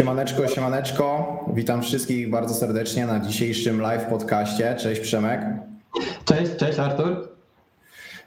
Siemaneczko, siemaneczko. Witam wszystkich bardzo serdecznie na dzisiejszym live podcaście. Cześć Przemek. Cześć, cześć Artur.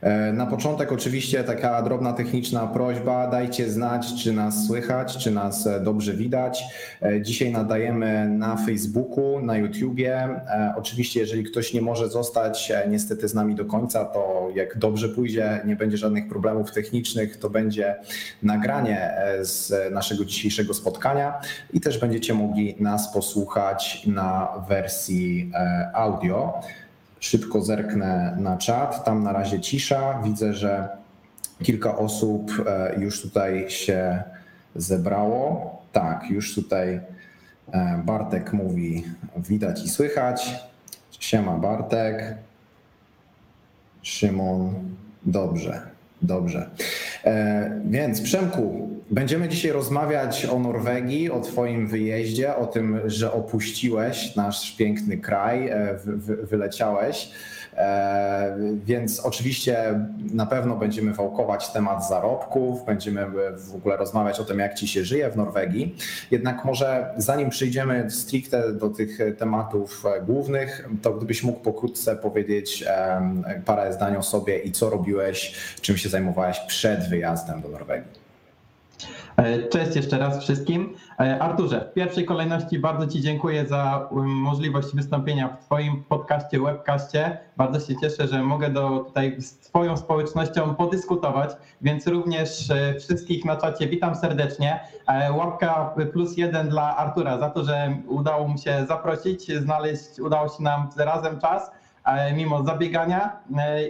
E, na początek oczywiście taka drobna techniczna prośba. Dajcie znać, czy nas słychać, czy nas e, dobrze widać. E, dzisiaj nadajemy na Facebooku, na YouTubie. Oczywiście, jeżeli ktoś nie może zostać niestety z nami do końca, to jak dobrze pójdzie, nie będzie żadnych problemów technicznych, to będzie nagranie z naszego dzisiejszego spotkania i też będziecie mogli nas posłuchać na wersji audio. Szybko zerknę na czat. Tam na razie cisza. Widzę, że kilka osób e, już tutaj się zebrało. Tak, już tutaj e, Bartek mówi widać i słychać. Siema Bartek. Szymon. Dobrze, dobrze. E, więc Przemku, będziemy dzisiaj rozmawiać o Norwegii, o Twoim wyjeździe, o tym, że opuściłeś nasz piękny kraj, e, wyleciałeś. E, więc oczywiście na pewno będziemy wałkować temat zarobków, będziemy w ogóle rozmawiać o tym, jak ci się żyje w Norwegii. Jednak może zanim przejdziemy stricte do tych tematów głównych, to gdybyś mógł pokrótce powiedzieć parę zdań o sobie i co robiłeś, czym się zajmowałeś przed wyjazdem do Norwegii. E, cześć jeszcze raz wszystkim. E, Arturze, w pierwszej kolejności bardzo Ci dziękuję za um, możliwość wystąpienia w Twoim podcaście, webcaście. Bardzo się cieszę, że mogę do, tutaj z Twoją społecznością podyskutować, więc również e, wszystkich na czacie witam serdecznie. Łapka plus jeden dla Artura za to, że udało mu się zaprosić, znaleźć, udało się nam razem czas mimo zabiegania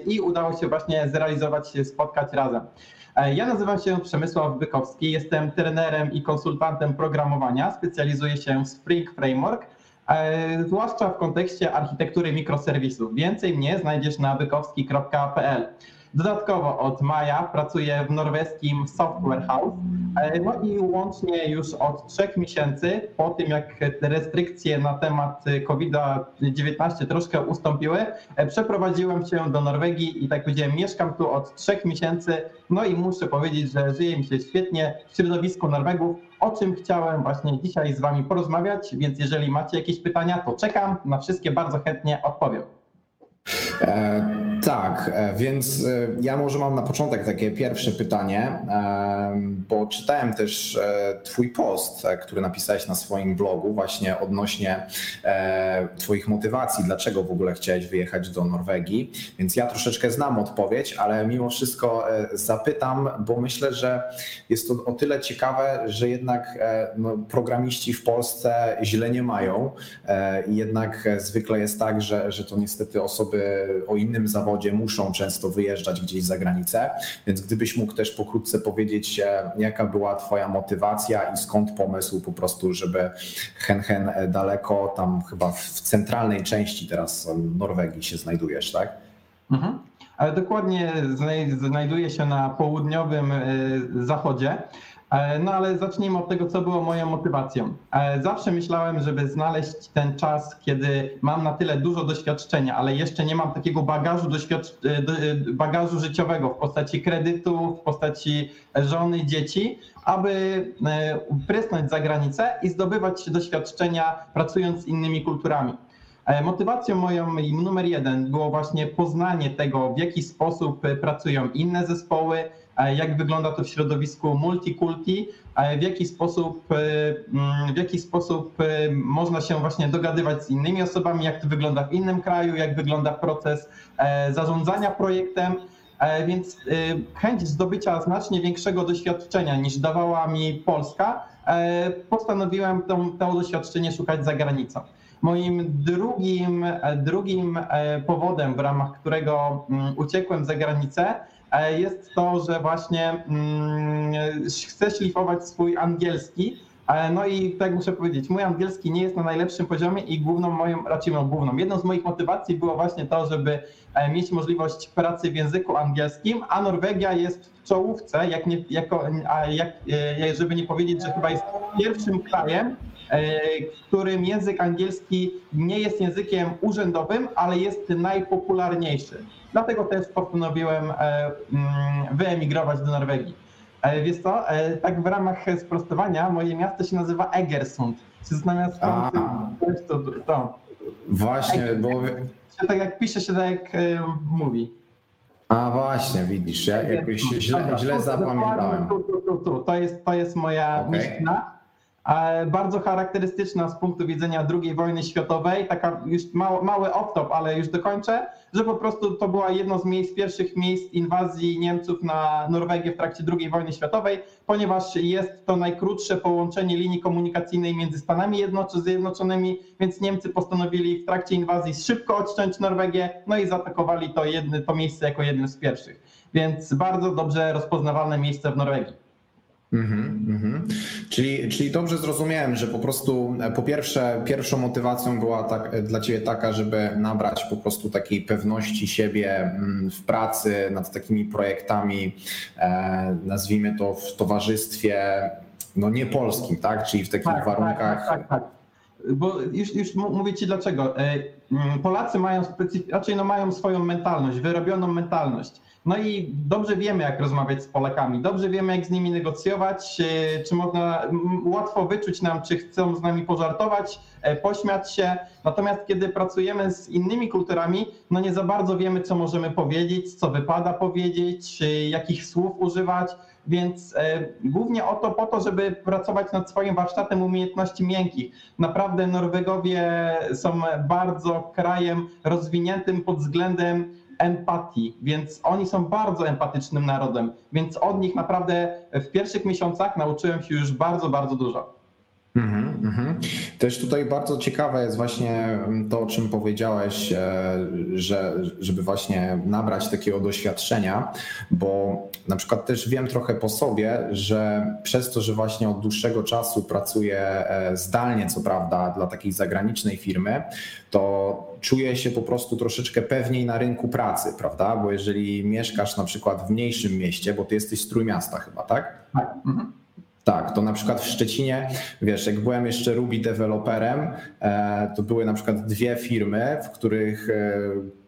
i udało się właśnie zrealizować, spotkać razem. E, ja nazywam się Przemysław Bykowski, jestem trenerem i konsultantem programowania, specjalizuję się w Spring Framework, e, zwłaszcza w kontekście architektury mikroserwisów. Więcej mnie znajdziesz na bykowski.pl. Dodatkowo od maja pracuję w norweskim Software House. E, no i łącznie już od trzech miesięcy, po tym jak te restrykcje na temat COVID-19 troszkę ustąpiły, e, przeprowadziłem się do Norwegii i tak powiedziałem, mieszkam tu od trzech miesięcy. No i muszę powiedzieć, że żyje mi się świetnie w środowisku Norwegów, o czym chciałem właśnie dzisiaj z Wami porozmawiać. Więc jeżeli macie jakieś pytania, to czekam. Na wszystkie bardzo chętnie odpowiem. E, tak, e, więc e, ja może mam na początek takie pierwsze pytanie, bo czytałem też Twój post, który napisałeś na swoim blogu, właśnie odnośnie Twoich motywacji, dlaczego w ogóle chciałeś wyjechać do Norwegii. Więc ja troszeczkę znam odpowiedź, ale mimo wszystko zapytam, bo myślę, że jest to o tyle ciekawe, że jednak no, programiści w Polsce źle nie mają. Jednak zwykle jest tak, że, że to niestety osoby osoby o innym zawodzie muszą często wyjeżdżać gdzieś za granicę, więc gdybyś mógł też pokrótce powiedzieć, e, jaka była Twoja motywacja i skąd pomysł po prostu, żeby hen hen e, daleko, tam chyba w centralnej części teraz Norwegii się znajdujesz, tak? Mhm. Ale dokładnie znajduje się na południowym e, zachodzie. E, no ale zacznijmy od tego, co było moją motywacją. E, zawsze myślałem, żeby znaleźć ten czas, kiedy mam na tyle dużo doświadczenia, ale jeszcze nie mam takiego bagażu, e, bagażu życiowego w postaci kredytu, w postaci żony, dzieci, aby prysnąć za granicę i zdobywać doświadczenia pracując z innymi kulturami. Motywacją moją numer jeden było właśnie poznanie tego, w jaki sposób pracują inne zespoły, jak wygląda to w środowisku multikulti, w jaki sposób, e, mm, w jaki sposób e, można się właśnie dogadywać z innymi osobami, jak to wygląda w innym kraju, jak wygląda proces e, zarządzania projektem. Więc chęć zdobycia znacznie większego doświadczenia niż dawała mi Polska, postanowiłem to, to doświadczenie szukać za granicą. Moim drugim, drugim powodem, w ramach którego mm, uciekłem za granicę, jest to, że właśnie mm, chcę szlifować swój angielski. E, no i tak muszę powiedzieć, mój angielski nie jest na najlepszym poziomie i główną moją, raczej no główną, jedną z moich motywacji było właśnie to, żeby e, mieć możliwość pracy w języku angielskim, a Norwegia jest w czołówce, jak nie, jako, jak, żeby nie powiedzieć, że chyba jest pierwszym krajem, którym język angielski nie jest językiem urzędowym, ale jest najpopularniejszy. Dlatego też postanowiłem e, mm, wyemigrować do Norwegii. E, Wiesz co, e, tak w ramach sprostowania, moje miasto się nazywa Egersund. Czy A. to, to, Właśnie, bo... tak jak pisze się, tak jak e, mówi. A właśnie, widzisz, ja jakoś źle, Dobra, źle zapamiętałem. Tu, tu, tu. To, jest, to jest moja Okej. mieścina. E, Bardzo charakterystyczna z punktu widzenia II wojny światowej, taka już mało, mały off-top, ale już dokończę, że po prostu to była jedno z miejsc, pierwszych miejsc inwazji Niemców na Norwegię w trakcie II wojny światowej, ponieważ jest to najkrótsze połączenie linii komunikacyjnej między Stanami Zjednoczonymi, więc Niemcy postanowili w trakcie inwazji szybko odciąć Norwegię, no i zaatakowali to, to miejsce jako jednym z pierwszych. Więc bardzo dobrze rozpoznawalne miejsce w Norwegii. Mhm, mhm. Czyli, czyli dobrze zrozumiałem, że po prostu e, po pierwsze pierwszą motywacją była tak, e, dla ciebie taka, żeby nabrać po prostu takiej pewności siebie mm, w pracy nad takimi projektami, e, nazwijmy to w towarzystwie no nie polskim, tak? Czyli w takich warunkach. Tak, tak, tak, tak. Bo już, już mówię ci dlaczego. Mm, Polacy mają specyf- raczej no mają swoją mentalność, wyrobioną mentalność. No i dobrze wiemy, jak rozmawiać z Polakami, dobrze wiemy, jak z nimi negocjować, e, czy można łatwo wyczuć nam, czy chcą z nami pożartować, e, pośmiać się. Natomiast kiedy pracujemy z innymi kulturami, no nie za bardzo wiemy, co możemy powiedzieć, co wypada powiedzieć, e, jakich słów używać. Więc głównie o to po to, żeby pracować nad swoim warsztatem umiejętności miękkich. Naprawdę Norwegowie są bardzo krajem rozwiniętym pod względem empatii, więc oni są bardzo empatycznym narodem, więc od nich naprawdę w pierwszych miesiącach nauczyłem się już bardzo, bardzo dużo. Mhm, mhm. Też tutaj bardzo ciekawe jest właśnie to, o czym powiedziałeś, e, że żeby właśnie nabrać takiego doświadczenia, bo na przykład też wiem trochę po sobie, że przez to, że właśnie od dłuższego czasu pracuję e, zdalnie, co prawda, dla takiej zagranicznej firmy, to czuję się po prostu troszeczkę pewniej na rynku pracy, prawda? Bo jeżeli mieszkasz na przykład w mniejszym mieście, bo ty jesteś z Trójmiasta chyba, tak? Tak. Mhm. Tak, to na przykład w Szczecinie, wiesz, jak byłem jeszcze Ruby deweloperem, e, to były na przykład dwie firmy, w których e,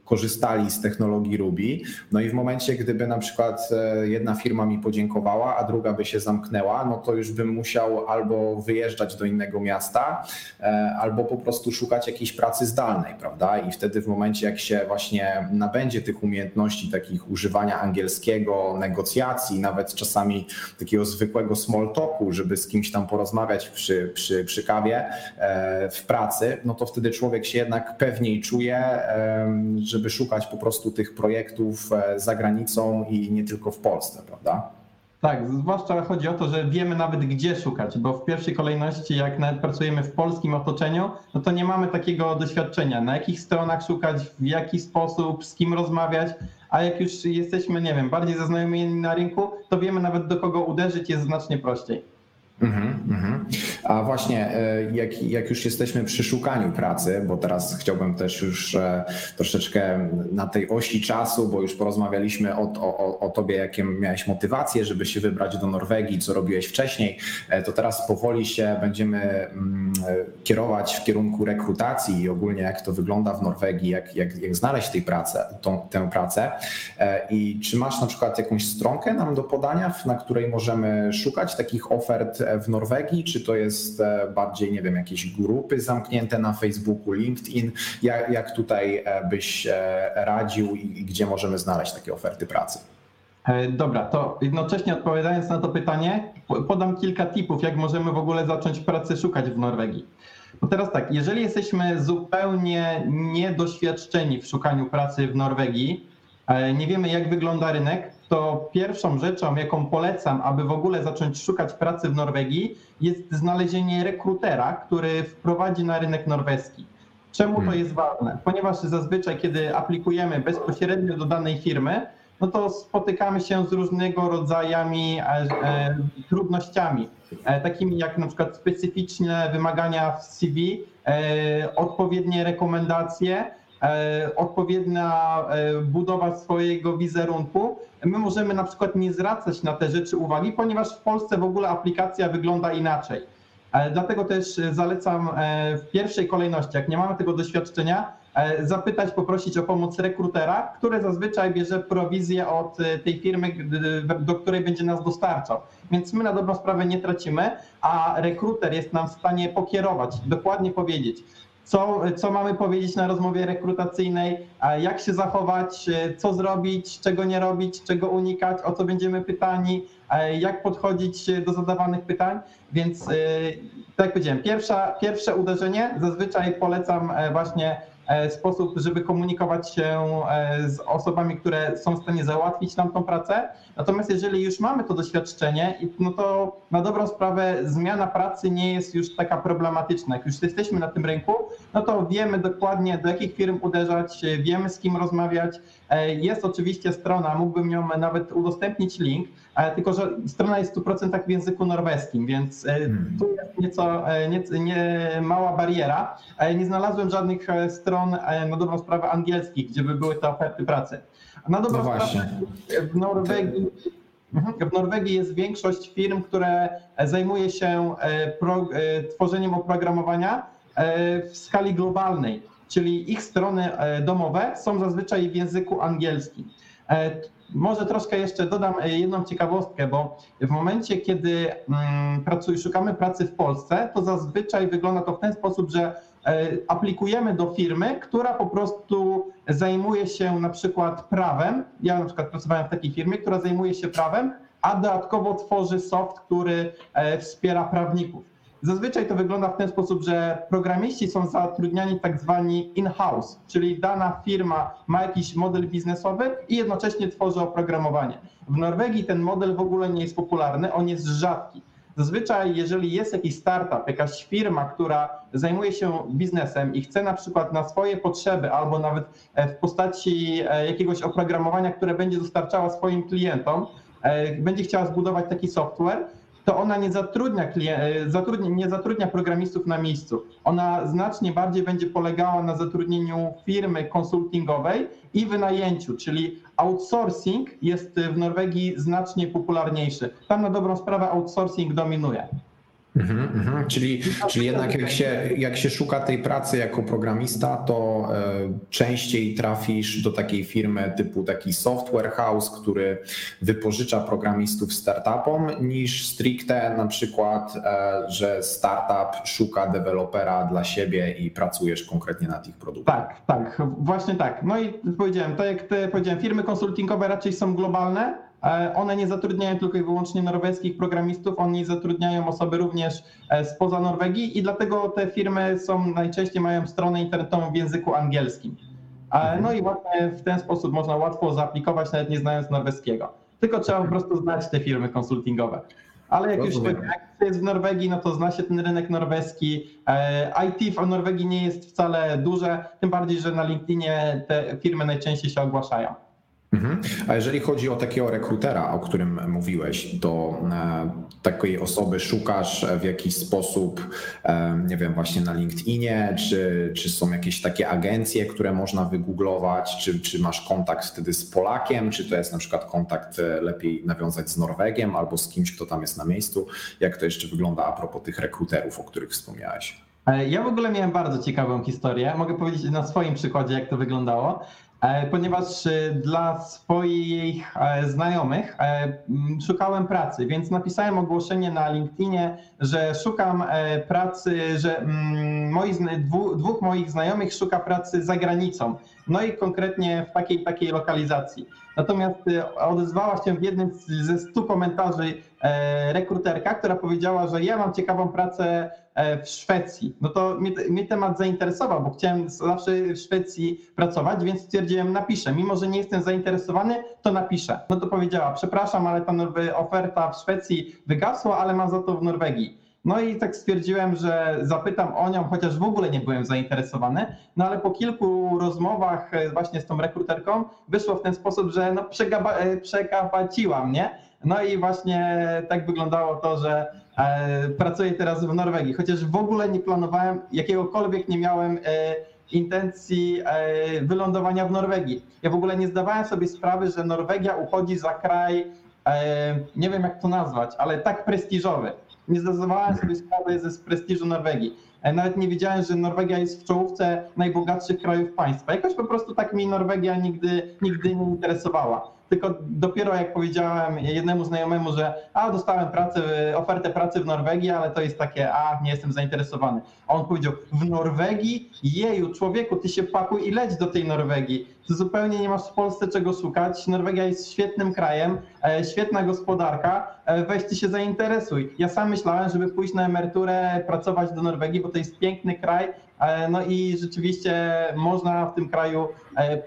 korzystali z technologii Ruby. No i w momencie, gdyby na przykład e, jedna firma mi podziękowała, a druga by się zamknęła, no to już bym musiał albo wyjeżdżać do innego miasta, e, albo po prostu szukać jakiejś pracy zdalnej, prawda? I wtedy w momencie, jak się właśnie nabędzie tych umiejętności takich używania angielskiego, negocjacji, nawet czasami takiego zwykłego small talku, żeby z kimś tam porozmawiać przy, przy, przy kawie e, w pracy, no to wtedy człowiek się jednak pewniej czuje, em, żeby szukać po prostu tych projektów e, za granicą i nie tylko w Polsce, prawda? Tak, zwłaszcza chodzi o to, że wiemy nawet gdzie szukać, bo w pierwszej kolejności, jak nawet pracujemy w polskim otoczeniu, no to nie mamy takiego doświadczenia, na jakich stronach szukać, w jaki sposób, z kim rozmawiać, a jak już jesteśmy, nie wiem, bardziej zaznajomieni na rynku, to wiemy nawet do kogo uderzyć, jest znacznie prościej. Mhm, mhm. A właśnie, e, jak, jak już jesteśmy przy szukaniu pracy, bo teraz chciałbym też już e, troszeczkę na tej osi czasu, bo już porozmawialiśmy o, o, o tobie, jakie miałeś motywacje, żeby się wybrać do Norwegii, co robiłeś wcześniej, e, to teraz powoli się będziemy mm, kierować w kierunku rekrutacji i ogólnie jak to wygląda w Norwegii, jak, jak, jak znaleźć tej pracę, tą, tę pracę. I czy masz na przykład jakąś stronkę nam do podania, na której możemy szukać takich ofert w Norwegii? Czy to jest e, bardziej, nie wiem, jakieś grupy zamknięte na Facebooku, LinkedIn? Jak, jak tutaj e, byś e, radził i, gdzie możemy znaleźć takie oferty pracy? Dobra, to jednocześnie odpowiadając na to pytanie, po- podam kilka tipów, jak możemy w ogóle zacząć pracy szukać w Norwegii. No teraz tak, jeżeli jesteśmy zupełnie niedoświadczeni w szukaniu pracy w Norwegii, nie wiemy jak wygląda rynek, to pierwszą rzeczą, jaką polecam, aby w ogóle zacząć szukać pracy w Norwegii, jest znalezienie rekrutera, który wprowadzi na rynek norweski. Czemu to Hmm. jest ważne? Ponieważ zazwyczaj, kiedy aplikujemy bezpośrednio do danej firmy, no to spotykamy się z różnego rodzajami e, e, trudnościami, e, takimi jak na przykład specyficzne wymagania w CV, e, odpowiednie rekomendacje, e, odpowiednia e, budowa swojego wizerunku. My możemy na przykład nie zwracać na te rzeczy uwagi, ponieważ w Polsce w ogóle aplikacja wygląda inaczej. E, Dlatego też e, zalecam e, w pierwszej kolejności, jak nie mamy tego doświadczenia, zapytać, poprosić o pomoc rekrutera, który zazwyczaj bierze prowizję od tej firmy, do której będzie nas dostarczał. Więc my na dobrą sprawę nie tracimy, a rekruter jest nam w stanie pokierować, dokładnie powiedzieć, co, co mamy powiedzieć na rozmowie rekrutacyjnej, jak się zachować, co zrobić, czego nie robić, czego unikać, o co będziemy pytani, jak podchodzić do zadawanych pytań. Więc tak jak powiedziałem, pierwsza, pierwsze uderzenie zazwyczaj polecam e, właśnie e, sposób, żeby komunikować się e, z osobami, które są w stanie załatwić nam tą pracę. Natomiast jeżeli już mamy to doświadczenie, no to na dobrą sprawę zmiana pracy nie jest już taka problematyczna. Jak już jesteśmy na tym rynku, no to wiemy dokładnie do jakich firm uderzać, wiemy z kim rozmawiać. Jest oczywiście strona, mógłbym ją nawet udostępnić link, tylko że strona jest w 100% w języku norweskim, więc hmm. tu jest nieco, nieco nie, mała bariera. Nie znalazłem żadnych stron na dobrą sprawę angielskich, gdzie by były te oferty pracy. Na dobrą no sprawę w Norwegii w Norwegii jest większość firm, które zajmuje się pro, tworzeniem oprogramowania w skali globalnej, czyli ich strony domowe są zazwyczaj w języku angielskim. Może troszkę jeszcze dodam e, jedną ciekawostkę, bo w momencie, kiedy mm, pracuj, szukamy pracy w Polsce, to zazwyczaj wygląda to w ten sposób, że e, aplikujemy do firmy, która po prostu zajmuje się na przykład prawem. Ja na przykład pracowałem w takiej firmie, która zajmuje się prawem, a dodatkowo tworzy soft, który e, wspiera prawników. Zazwyczaj to wygląda w ten sposób, że programiści są zatrudniani tak zwani in-house, czyli dana firma ma jakiś model biznesowy i jednocześnie tworzy oprogramowanie. W Norwegii ten model w ogóle nie jest popularny, on jest rzadki. Zazwyczaj, jeżeli jest jakiś startup, jakaś firma, która zajmuje się biznesem i chce na przykład na swoje potrzeby albo nawet e, w postaci e, jakiegoś oprogramowania, które będzie dostarczała swoim klientom, e, będzie chciała zbudować taki software, to ona nie zatrudnia, e, zatrudnia, nie zatrudnia programistów na miejscu. Ona znacznie bardziej będzie polegała na zatrudnieniu firmy konsultingowej i wynajęciu, czyli outsourcing jest w Norwegii znacznie popularniejszy. Tam na dobrą sprawę outsourcing dominuje. Mhm, mhm. Czyli, czyli jednak jak się, jak się szuka tej pracy jako programista, to e, częściej trafisz do takiej firmy typu taki software house, który wypożycza programistów startupom, niż stricte na przykład, e, że startup szuka dewelopera dla siebie i pracujesz konkretnie nad ich produktach. Tak, tak, właśnie tak. No i powiedziałem, tak jak powiedziałem, firmy konsultingowe raczej są globalne, one nie zatrudniają tylko i wyłącznie norweskich programistów, oni zatrudniają osoby również e, spoza Norwegii i dlatego te firmy są najczęściej mają stronę internetową w języku angielskim. E, no i właśnie w ten sposób można łatwo zaaplikować, nawet nie znając norweskiego. Tylko trzeba po prostu znać te firmy konsultingowe. Ale jak Rozumiem. już jest w Norwegii, no to zna się ten rynek norweski. IT w Norwegii nie jest wcale duże, tym bardziej, że na LinkedInie te firmy najczęściej się ogłaszają. Mhm. A jeżeli chodzi o takiego rekrutera, o którym mówiłeś, to e, takiej osoby szukasz w jakiś sposób, e, nie wiem, właśnie na LinkedInie, czy, czy są jakieś takie agencje, które można wygooglować, czy, czy masz kontakt wtedy z Polakiem, czy to jest na przykład kontakt e, lepiej nawiązać z Norwegiem albo z kimś, kto tam jest na miejscu? Jak to jeszcze wygląda a propos tych rekruterów, o których wspomniałeś? Ja w ogóle miałem bardzo ciekawą historię. Mogę powiedzieć na swoim przykładzie, jak to wyglądało. E, ponieważ e, dla swoich e, znajomych szukałem pracy, więc napisałem ogłoszenie na LinkedInie, że szukam pracy, że moi, dwóch moich znajomych szuka pracy za granicą, no i konkretnie w takiej takiej lokalizacji. Natomiast odezwała się w jednym ze stu komentarzy rekruterka, która powiedziała, że ja mam ciekawą pracę E, w Szwecji. No to mnie, mnie, temat zainteresował, bo chciałem zawsze w Szwecji pracować, więc stwierdziłem, napiszę. Mimo, że nie jestem zainteresowany, to napiszę. No to powiedziała, przepraszam, ale ta oferta w Szwecji wygasła, ale mam za to w Norwegii. No i tak stwierdziłem, że zapytam o nią, chociaż w ogóle nie byłem zainteresowany. No ale po kilku rozmowach e, właśnie z tą rekruterką wyszło w ten sposób, że no e, mnie. No i właśnie tak wyglądało to, że E, pracuję teraz w Norwegii, chociaż w ogóle nie planowałem, jakiegokolwiek nie miałem intencji wylądowania w Norwegii. Ja w ogóle nie zdawałem sobie sprawy, że Norwegia uchodzi za kraj, nie wiem jak to nazwać, ale tak prestiżowy. Nie zdawałem sobie sprawy ze z prestiżu Norwegii. E, Nawet nie wiedziałem, że Norwegia jest w czołówce najbogatszych krajów państwa. Jakoś po prostu tak mnie Norwegia nigdy, nigdy nie interesowała. Tylko dopiero jak powiedziałem jednemu znajomemu, że a dostałem pracę, ofertę pracy w Norwegii, ale to jest takie, a nie jestem zainteresowany. A on powiedział, w Norwegii? Jeju, człowieku, ty się pakuj i leć do tej Norwegii. Ty zupełnie nie masz w Polsce czego szukać. Norwegia jest świetnym krajem, e, świetna gospodarka, e, weź ty się zainteresuj. Ja sam myślałem, żeby pójść na emeryturę, pracować do Norwegii, bo to jest piękny kraj, e, no i rzeczywiście można w tym kraju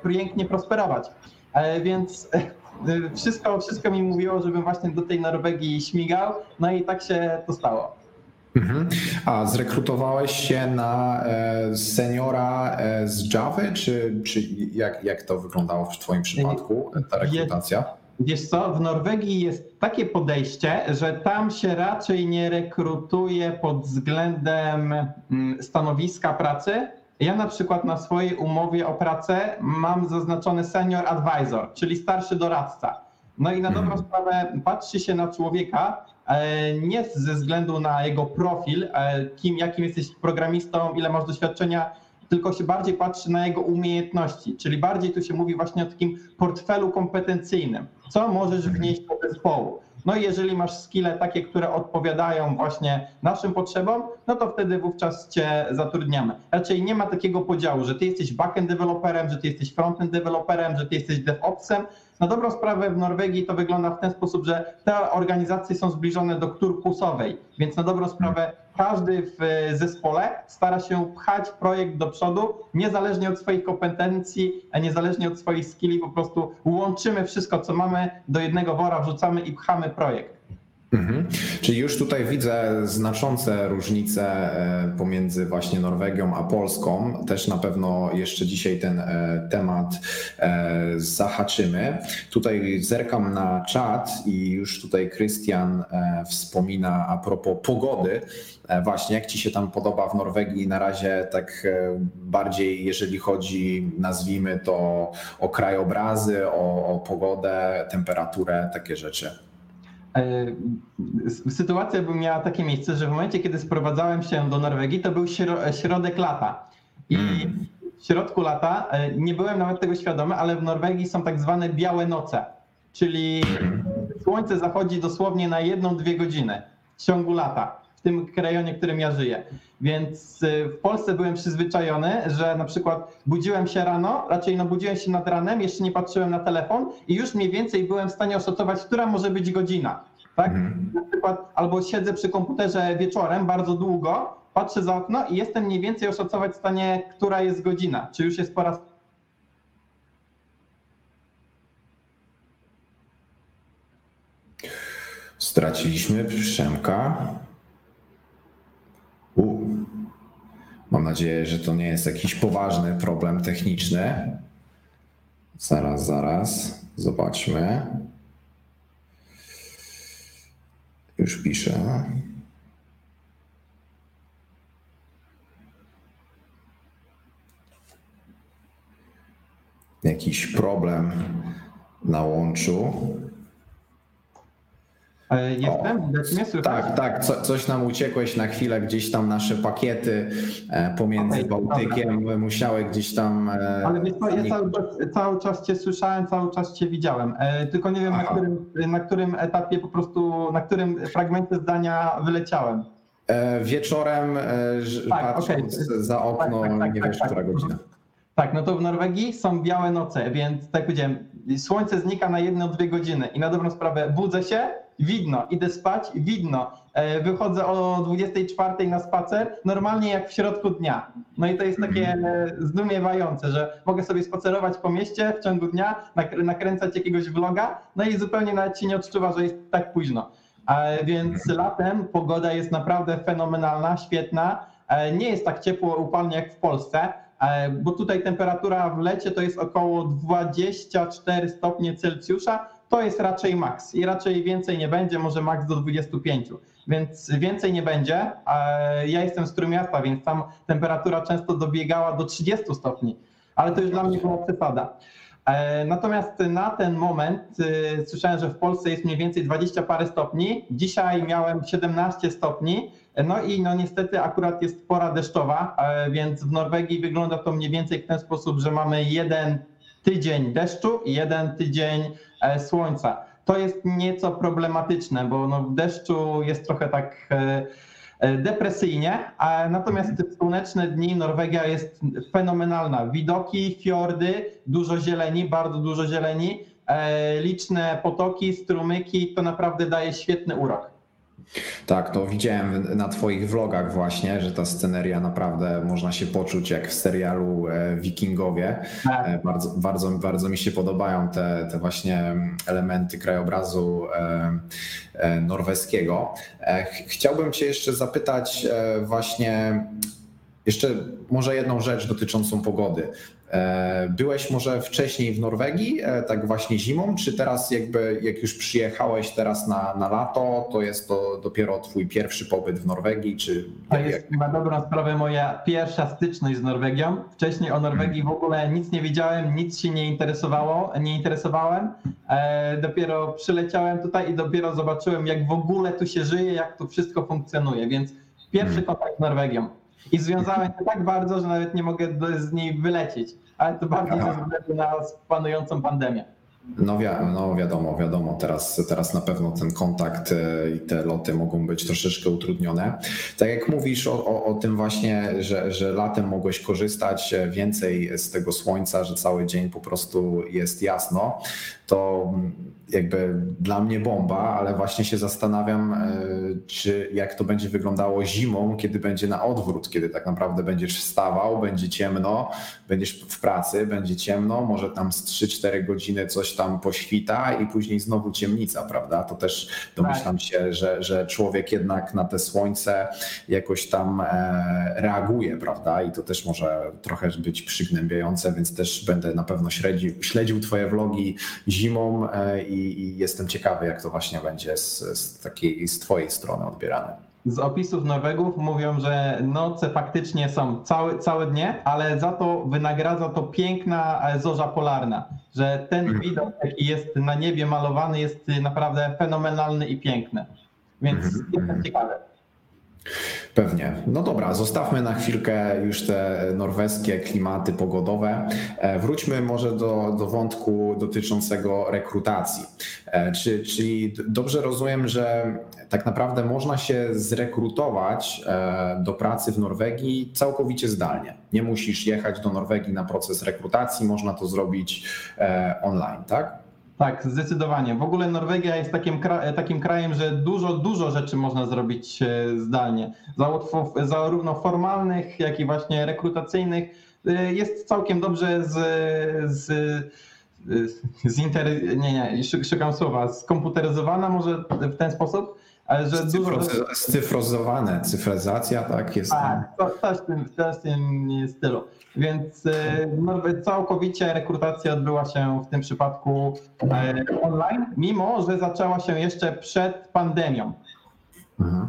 pięknie prosperować. E, Więc e, wszystko, wszystko mi mówiło, żebym właśnie do tej Norwegii śmigał, no i tak się to stało. Mhm. A zrekrutowałeś się na e, seniora z Java, czy, czy jak, jak to wyglądało w Twoim przypadku, ta rekrutacja? Wiesz co, w Norwegii jest takie podejście, że tam się raczej nie rekrutuje pod względem mm, stanowiska pracy. Ja na przykład na swojej umowie o pracę mam zaznaczony senior advisor, czyli starszy doradca. No i na dobrą Mhm. sprawę patrzy się na człowieka e, nie ze względu na jego profil, e, kim, jakim jesteś programistą, ile masz doświadczenia, tylko się bardziej patrzy na jego umiejętności, czyli bardziej tu się mówi właśnie o takim portfelu kompetencyjnym. Co możesz wnieść do zespołu? No i jeżeli masz skille takie, które odpowiadają właśnie naszym potrzebom, no to wtedy wówczas cię zatrudniamy. Raczej nie ma takiego podziału, że ty jesteś backend deweloperem, że ty jesteś frontend deweloperem, że ty jesteś DevOpsem. Na dobrą sprawę w Norwegii to wygląda w ten sposób, że te organizacje są zbliżone do turkusowej, więc na dobrą sprawę każdy w zespole stara się pchać projekt do przodu, niezależnie od swoich kompetencji, niezależnie od swoich skilli, po prostu łączymy wszystko, co mamy do jednego wora, wrzucamy i pchamy projekt. Mhm. Czyli już tutaj widzę znaczące różnice e, pomiędzy właśnie Norwegią a Polską. Też na pewno jeszcze dzisiaj ten e, temat e, zahaczymy. Tutaj zerkam na czat i już tutaj Krystian wspomina a propos pogody. Właśnie, jak ci się tam podoba w Norwegii na razie tak bardziej, jeżeli chodzi, nazwijmy to o krajobrazy, o, o pogodę, temperaturę, takie rzeczy. E, Sytuacja by miała takie miejsce, że w momencie, kiedy sprowadzałem się do Norwegii, to był śro- środek lata. I Mm. w środku lata e, nie byłem nawet tego świadomy, ale w Norwegii są tak zwane białe noce, czyli słońce zachodzi dosłownie na jedną, dwie godziny w ciągu lata, w tym rejonie, w którym ja żyję. Więc e, w Polsce byłem przyzwyczajony, że na przykład budziłem się rano, raczej no budziłem się nad ranem, jeszcze nie patrzyłem na telefon i już mniej więcej byłem w stanie oszacować, która może być godzina. Tak? Mhm. Na przykład albo siedzę przy komputerze wieczorem bardzo długo, patrzę za okno i jestem mniej więcej oszacować w stanie, która jest godzina. Czy już jest pora Straciliśmy Przemka. U. Mam nadzieję, że to nie jest jakiś poważny problem techniczny. Zaraz, zaraz. Zobaczmy. Już piszę. Jakiś problem na łączu. E, Jestem, widać mnie słychać? Tak, tak, co, coś nam uciekłeś na chwilę, gdzieś tam nasze pakiety e, pomiędzy Okej, Bałtykiem musiały gdzieś tam. e, Ale wiesz co, ja cały czas, cały czas cię słyszałem, cały czas cię widziałem. E, Tylko nie wiem na którym, na którym etapie po prostu, na którym fragmencie zdania wyleciałem. E, Wieczorem, e, Tak, patrząc okej. za okno, Tak, tak, tak, nie tak, wiesz, tak. która godzina. Tak, no to w Norwegii są białe noce, więc tak powiedziałem, słońce znika na jedno, dwie godziny i na dobrą sprawę budzę się, widno, idę spać, widno, e, wychodzę o 24 na spacer, normalnie jak w środku dnia. No i to jest takie e, zdumiewające, że mogę sobie spacerować po mieście w ciągu dnia, nak- nakręcać jakiegoś vloga, no i zupełnie nawet się nie odczuwa, że jest tak późno. E, Więc latem pogoda jest naprawdę fenomenalna, świetna. Nie jest tak ciepło, upalnie jak w Polsce, bo tutaj temperatura w lecie to jest około 24 stopnie Celsjusza. To jest raczej maks i raczej więcej nie będzie, może maks do 25. Więc więcej nie będzie. E, Ja jestem z Trójmiasta, więc tam temperatura często dobiegała do 30 stopni, ale to już dla mnie była przesada. E, natomiast na ten moment e, słyszałem, że w Polsce jest mniej więcej 20 parę stopni. Dzisiaj miałem 17 stopni. No i no niestety akurat jest pora deszczowa, więc w Norwegii wygląda to mniej więcej w ten sposób, że mamy jeden tydzień deszczu i jeden tydzień słońca. To jest nieco problematyczne, bo no w deszczu jest trochę tak E, depresyjnie, a natomiast te słoneczne dni Norwegia jest fenomenalna. Widoki, fiordy, dużo zieleni, bardzo dużo zieleni, e, liczne potoki, strumyki, to naprawdę daje świetny urok. Tak, to widziałem na Twoich vlogach właśnie, że ta sceneria naprawdę można się poczuć jak w serialu e, Wikingowie. Tak. E, bardzo, bardzo, bardzo mi się podobają te, te właśnie elementy krajobrazu e, norweskiego. Chciałbym Cię jeszcze zapytać właśnie jeszcze może jedną rzecz dotyczącą pogody. E, byłeś może wcześniej w Norwegii, e, tak właśnie zimą, czy teraz jakby jak już przyjechałeś teraz na, na lato, to jest to dopiero twój pierwszy pobyt w Norwegii, czy... To jest na dobrą sprawę moja pierwsza styczność z Norwegią. Wcześniej o Norwegii w ogóle nic nie wiedziałem, nic się nie interesowało, nie interesowałem. E, dopiero przyleciałem tutaj i dopiero zobaczyłem jak w ogóle tu się żyje, jak tu wszystko funkcjonuje, więc pierwszy hmm. kontakt z Norwegią. I związałem się tak bardzo, że nawet nie mogę z niej wylecieć. Ale to bardziej ze względu na panującą pandemię. No, wi no wiadomo, wiadomo, teraz, teraz na pewno ten kontakt e, i te loty mogą być troszeczkę utrudnione. Tak jak mówisz o, o, o, tym właśnie, że, że latem mogłeś korzystać więcej z tego słońca, że cały dzień po prostu jest jasno, to jakby dla mnie bomba, ale właśnie się zastanawiam, e, czy jak to będzie wyglądało zimą, kiedy będzie na odwrót, kiedy tak naprawdę będziesz wstawał, będzie ciemno, będziesz w pracy, będzie ciemno, może tam z 3-4 godziny coś tam poświta i później znowu ciemnica, prawda? To też domyślam się, że, że człowiek jednak na te słońce jakoś tam e, reaguje, prawda? I to też może trochę być przygnębiające, więc też będę na pewno śledził, śledził Twoje vlogi zimą e, i i, jestem ciekawy, jak to właśnie będzie z, z takiej, z Twojej strony odbierane. Z opisów Norwegów mówią, że noce faktycznie są całe, całe dnie, ale za to wynagradza to piękna e, zorza polarna, że ten mhm. widok, jaki jest na niebie malowany, jest naprawdę fenomenalny i piękny. Więc mm -hmm. jestem ciekawy. Pewnie. No dobra, zostawmy na chwilkę już te norweskie klimaty pogodowe. E, wróćmy może do, do wątku dotyczącego rekrutacji. E, czy, czyli dobrze rozumiem, że tak naprawdę można się zrekrutować e, do pracy w Norwegii całkowicie zdalnie. Nie musisz jechać do Norwegii na proces rekrutacji, można to zrobić online, tak? Tak, zdecydowanie. W ogóle Norwegia jest takim, takim krajem, że dużo, dużo rzeczy można zrobić e, zdalnie. Zarówno formalnych, jak i właśnie rekrutacyjnych. E, jest całkiem dobrze z, z, z inter... nie, nie, szukam słowa, skomputeryzowana może w ten sposób, ale że Scyfro, dużo... Scyfrozowane, cyfryzacja, tak jest. Tak, to, też w tym, w tym stylu. Więc e, całkowicie rekrutacja odbyła się w tym przypadku e, online, mimo że zaczęła się jeszcze przed pandemią. Mhm.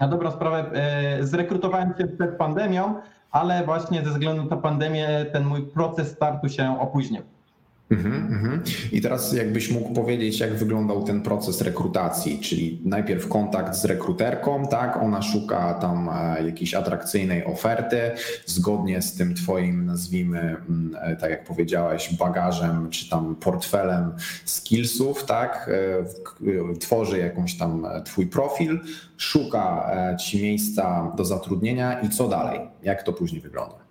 Na dobrą sprawę e, zrekrutowałem się przed pandemią, ale właśnie ze względu na pandemię ten mój proces startu się opóźnił. Mm -hmm. I teraz jakbyś mógł powiedzieć, jak wyglądał ten proces rekrutacji, czyli najpierw kontakt z rekruterką, tak, ona szuka tam e, jakiejś atrakcyjnej oferty, zgodnie z tym twoim, nazwijmy, mm, e, tak jak powiedziałeś, bagażem, czy tam portfelem skillsów, tak, e, tworzy jakąś tam twój profil, szuka ci miejsca do zatrudnienia i co dalej, jak to później wygląda?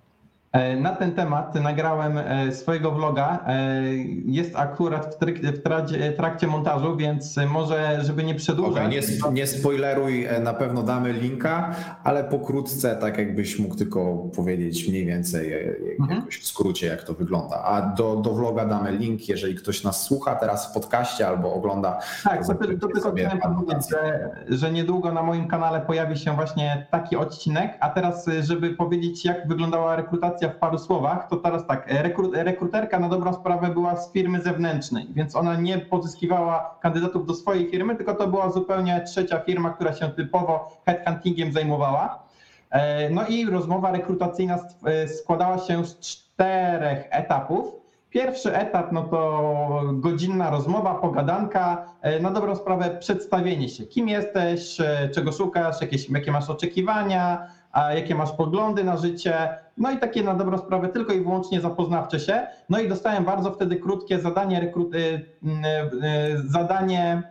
E, na ten temat nagrałem e, swojego vloga. E, jest akurat w trakcie, trakcie montażu, więc może, żeby nie przedłużać. Okay, nie, nie spoileruj, na pewno damy linka, ale pokrótce, tak jakbyś mógł tylko powiedzieć mniej więcej mhm. jakoś w skrócie, jak to wygląda. A do, do vloga damy link, jeżeli ktoś nas słucha teraz w podcaście albo ogląda. Tak, to, to tylko chciałem powiedzieć, że, że niedługo na moim kanale pojawi się właśnie taki odcinek, a teraz, żeby powiedzieć, jak wyglądała rekrutacja w paru słowach, to teraz tak, rekruterka na dobrą sprawę była z firmy zewnętrznej, więc ona nie pozyskiwała kandydatów do swojej firmy, tylko to była zupełnie trzecia firma, która się typowo headhuntingiem zajmowała. E, no i rozmowa rekrutacyjna e, składała się z czterech etapów. Pierwszy etap no to godzinna rozmowa, pogadanka, e, na dobrą sprawę przedstawienie się, kim jesteś, czego szukasz, jakieś, jakie masz oczekiwania, jakie masz poglądy na życie, no i takie na dobrą sprawę tylko i wyłącznie zapoznawcze się. No i dostałem bardzo wtedy krótkie zadanie, rekruty, zadanie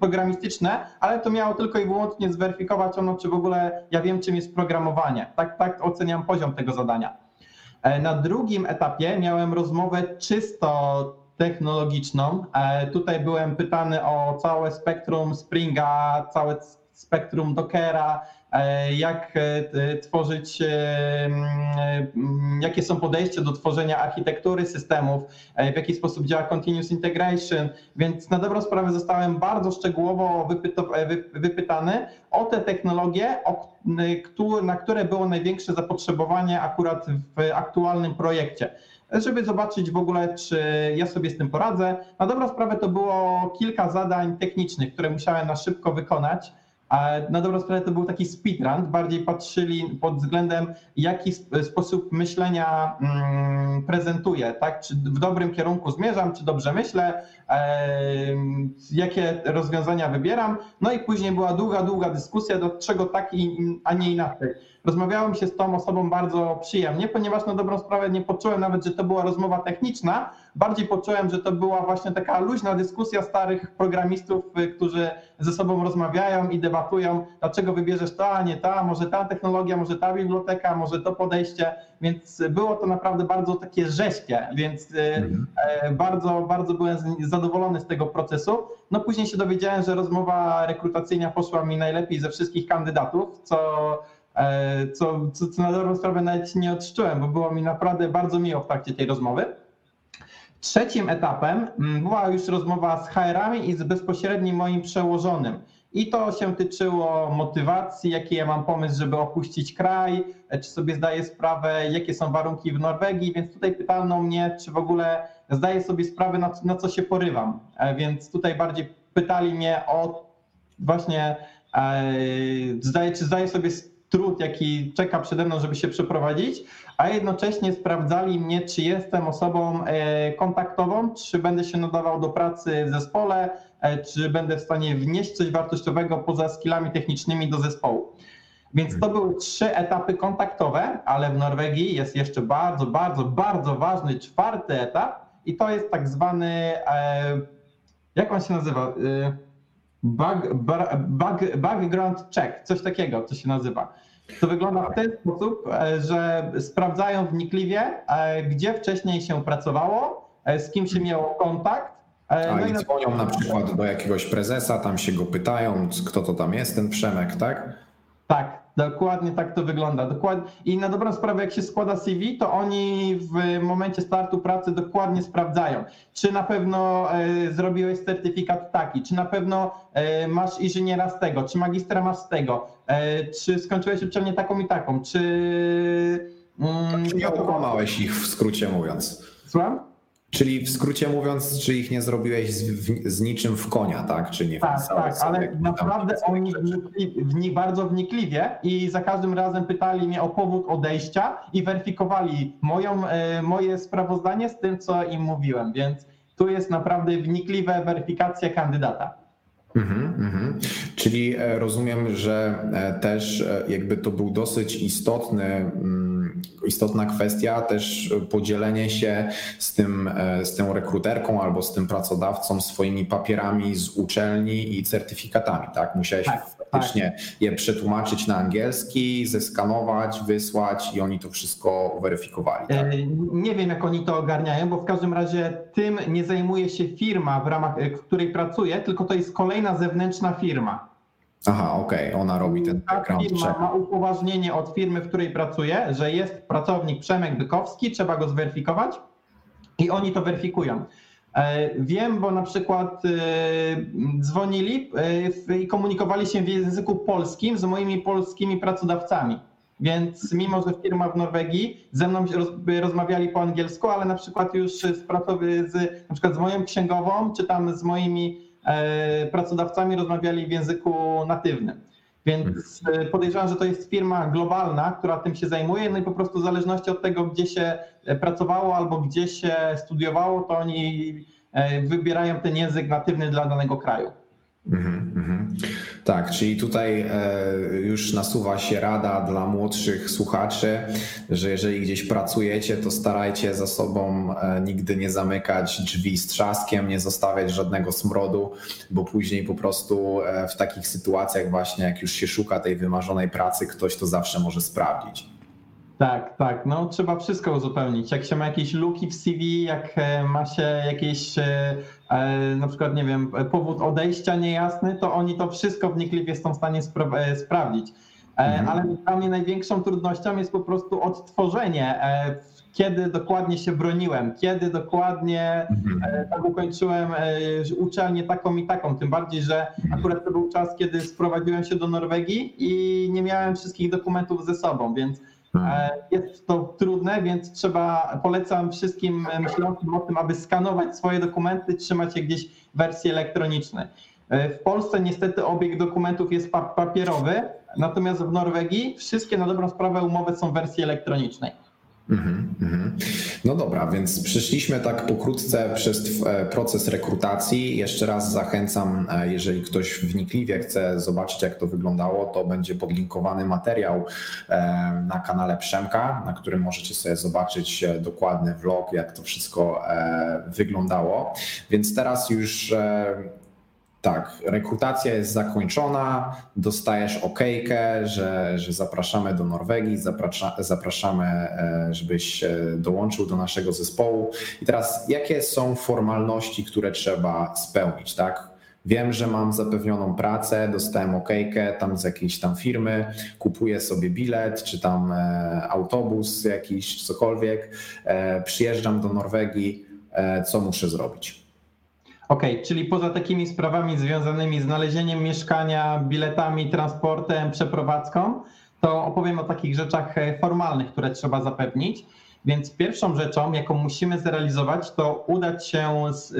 programistyczne, ale to miało tylko i wyłącznie zweryfikować ono, czy w ogóle ja wiem, czym jest programowanie. Tak, tak oceniam poziom tego zadania. E, na drugim etapie miałem rozmowę czysto technologiczną. E, tutaj byłem pytany o całe spektrum Springa, całe spektrum Dockera, jak tworzyć, jakie są podejścia do tworzenia architektury systemów, w jaki sposób działa continuous integration, więc na dobrą sprawę zostałem bardzo szczegółowo wypytany o te technologie, na które było największe zapotrzebowanie akurat w aktualnym projekcie żeby zobaczyć w ogóle, czy ja sobie z tym poradzę. Na dobrą sprawę to było kilka zadań technicznych, które musiałem na szybko wykonać. Na dobrą sprawę to był taki speedrun, bardziej patrzyli pod względem, jaki sposób myślenia mm, prezentuję, tak? Czy w dobrym kierunku zmierzam, czy dobrze myślę, jakie rozwiązania wybieram. No i później była długa, długa dyskusja, do czego tak, a nie inaczej rozmawiałem się z tą osobą bardzo przyjemnie, ponieważ na dobrą sprawę nie poczułem nawet, że to była rozmowa techniczna, bardziej poczułem, że to była właśnie taka luźna dyskusja starych programistów, y, którzy ze sobą rozmawiają i debatują, dlaczego wybierzesz ta, a nie ta, może ta technologia, może ta biblioteka, może to podejście, więc było to naprawdę bardzo takie rześkie, więc y, mhm. E, bardzo, bardzo byłem zadowolony z tego procesu. No później się dowiedziałem, że rozmowa rekrutacyjna poszła mi najlepiej ze wszystkich kandydatów, co E, co, co, co na dobrą sprawę nawet nie odczułem, bo było mi naprawdę bardzo miło w trakcie tej rozmowy. Trzecim etapem mm, była już rozmowa z HR-ami i z bezpośrednim moim przełożonym. I to się tyczyło motywacji, jaki ja mam pomysł, żeby opuścić kraj, e, czy sobie zdaję sprawę, jakie są warunki w Norwegii, więc tutaj pytano mnie, czy w ogóle zdaję sobie sprawę, na, na co się porywam. E, więc tutaj bardziej pytali mnie o właśnie, zdaję, czy zdaję sobie trud, jaki czeka przede mną, żeby się przeprowadzić, a jednocześnie sprawdzali mnie, czy jestem osobą e, kontaktową, czy będę się nadawał do pracy w zespole, e, czy będę w stanie wnieść coś wartościowego poza skillami technicznymi do zespołu. Więc to były trzy etapy kontaktowe, ale w Norwegii jest jeszcze bardzo, bardzo, bardzo ważny czwarty etap i to jest tak zwany, e, jak on się nazywa? Bug, bug, background check, coś takiego to się nazywa. To wygląda w ten sposób, e, że sprawdzają wnikliwie, e, gdzie wcześniej się pracowało, e, z kim się miało kontakt. A no i dzwonią na przykład do jakiegoś prezesa, tam się go pytają, kto to tam jest, ten Przemek, tak? Tak, dokładnie tak to wygląda. Dokładnie. I na dobrą sprawę, jak się składa CV, to oni w momencie startu pracy dokładnie sprawdzają, czy na pewno e, zrobiłeś certyfikat taki, czy na pewno e, masz inżyniera z tego, czy magistra masz z tego, e, czy skończyłeś uczelnię taką i taką, czy. Mm, czy nie okłamałeś ich w skrócie mówiąc? Słucham? Czyli w skrócie mówiąc, czy ich nie zrobiłeś z, z niczym w konia, tak? Czy nie tak, tak, ale naprawdę oni wnikli, bardzo wnikliwie i za każdym razem pytali mnie o powód odejścia i weryfikowali moją, e, moje sprawozdanie z tym, co im mówiłem, więc tu jest naprawdę wnikliwa weryfikacja kandydata. Mhm, mhm. Czyli e, rozumiem, że e, też jakby to był dosyć istotny mm, istotna kwestia też podzielenie się z, tym, e, z tą rekruterką albo z tym pracodawcą swoimi papierami z uczelni i certyfikatami, tak? Musiałeś tak, faktycznie tak. je przetłumaczyć na angielski, zeskanować, wysłać i oni to wszystko weryfikowali. Tak? E, nie wiem, jak oni to ogarniają, bo w każdym razie tym nie zajmuje się firma, w ramach w której pracuję, tylko to jest kolejna zewnętrzna firma. Aha, okej, okay. ona robi ten Ta background firma check. ma upoważnienie od firmy, w której pracuje, że jest pracownik Przemek Bykowski, trzeba go zweryfikować i oni to weryfikują. E, wiem, bo na przykład e, dzwonili e, i komunikowali się w języku polskim z moimi polskimi pracodawcami. Więc mimo, że firma w Norwegii ze mną rozmawiali po angielsku, ale na przykład już z, z, na przykład z moją księgową, czy tam z moimi pracodawcami rozmawiali w języku natywnym. Więc e, podejrzewam, że to jest firma globalna, która tym się zajmuje, no i po prostu w zależności od tego, gdzie się e, pracowało albo gdzie się studiowało, to oni wybierają ten język natywny dla danego kraju. Mhm, mhm. Tak, czyli tutaj e, już nasuwa się rada dla młodszych słuchaczy, że jeżeli gdzieś pracujecie, to starajcie za sobą e, nigdy nie zamykać drzwi z trzaskiem, nie zostawiać żadnego smrodu, bo później po prostu e, w takich sytuacjach właśnie, jak już się szuka tej wymarzonej pracy, ktoś to zawsze może sprawdzić. Tak, tak. No trzeba wszystko uzupełnić. Jak się ma jakieś luki w CV, jak ma się jakieś na przykład, nie wiem, powód odejścia niejasny, to oni to wszystko wnikliwie są w stanie spra e, sprawdzić. E, mhm. Ale dla mnie największą trudnością jest po prostu odtworzenie, kiedy dokładnie się broniłem, kiedy dokładnie mhm. tak ukończyłem uczelnię taką i taką. Tym bardziej, że akurat to był czas, kiedy sprowadziłem się do Norwegii i nie miałem wszystkich dokumentów ze sobą, więc. E, jest to trudne, więc trzeba, polecam wszystkim myślącym o tym, aby skanować swoje dokumenty, trzymać je gdzieś w wersji elektronicznej. E, w Polsce niestety obieg dokumentów jest papierowy, natomiast w Norwegii wszystkie na dobrą sprawę umowy są w wersji elektronicznej. Mhm, mhm. No dobra, więc przeszliśmy tak pokrótce przez e, proces rekrutacji. Jeszcze raz zachęcam, e, jeżeli ktoś wnikliwie chce zobaczyć, jak to wyglądało, to będzie podlinkowany materiał e, na kanale Przemka, na którym możecie sobie zobaczyć dokładny vlog, jak to wszystko wyglądało. Więc teraz już tak, rekrutacja jest zakończona, dostajesz okejkę, że, że zapraszamy do Norwegii, zaprasza, zapraszamy, e, żebyś e, dołączył do naszego zespołu. I teraz, jakie są formalności, które trzeba spełnić, tak? Wiem, że mam zapewnioną pracę, dostałem okejkę tam z jakiejś tam firmy, kupuję sobie bilet, czy tam e, autobus jakiś, cokolwiek, przyjeżdżam do Norwegii, co muszę zrobić? Okej, okay, czyli poza takimi sprawami związanymi z znalezieniem mieszkania, biletami, transportem, przeprowadzką, to opowiem o takich rzeczach e, formalnych, które trzeba zapewnić. Więc pierwszą rzeczą, jaką musimy zrealizować, to udać się z, y,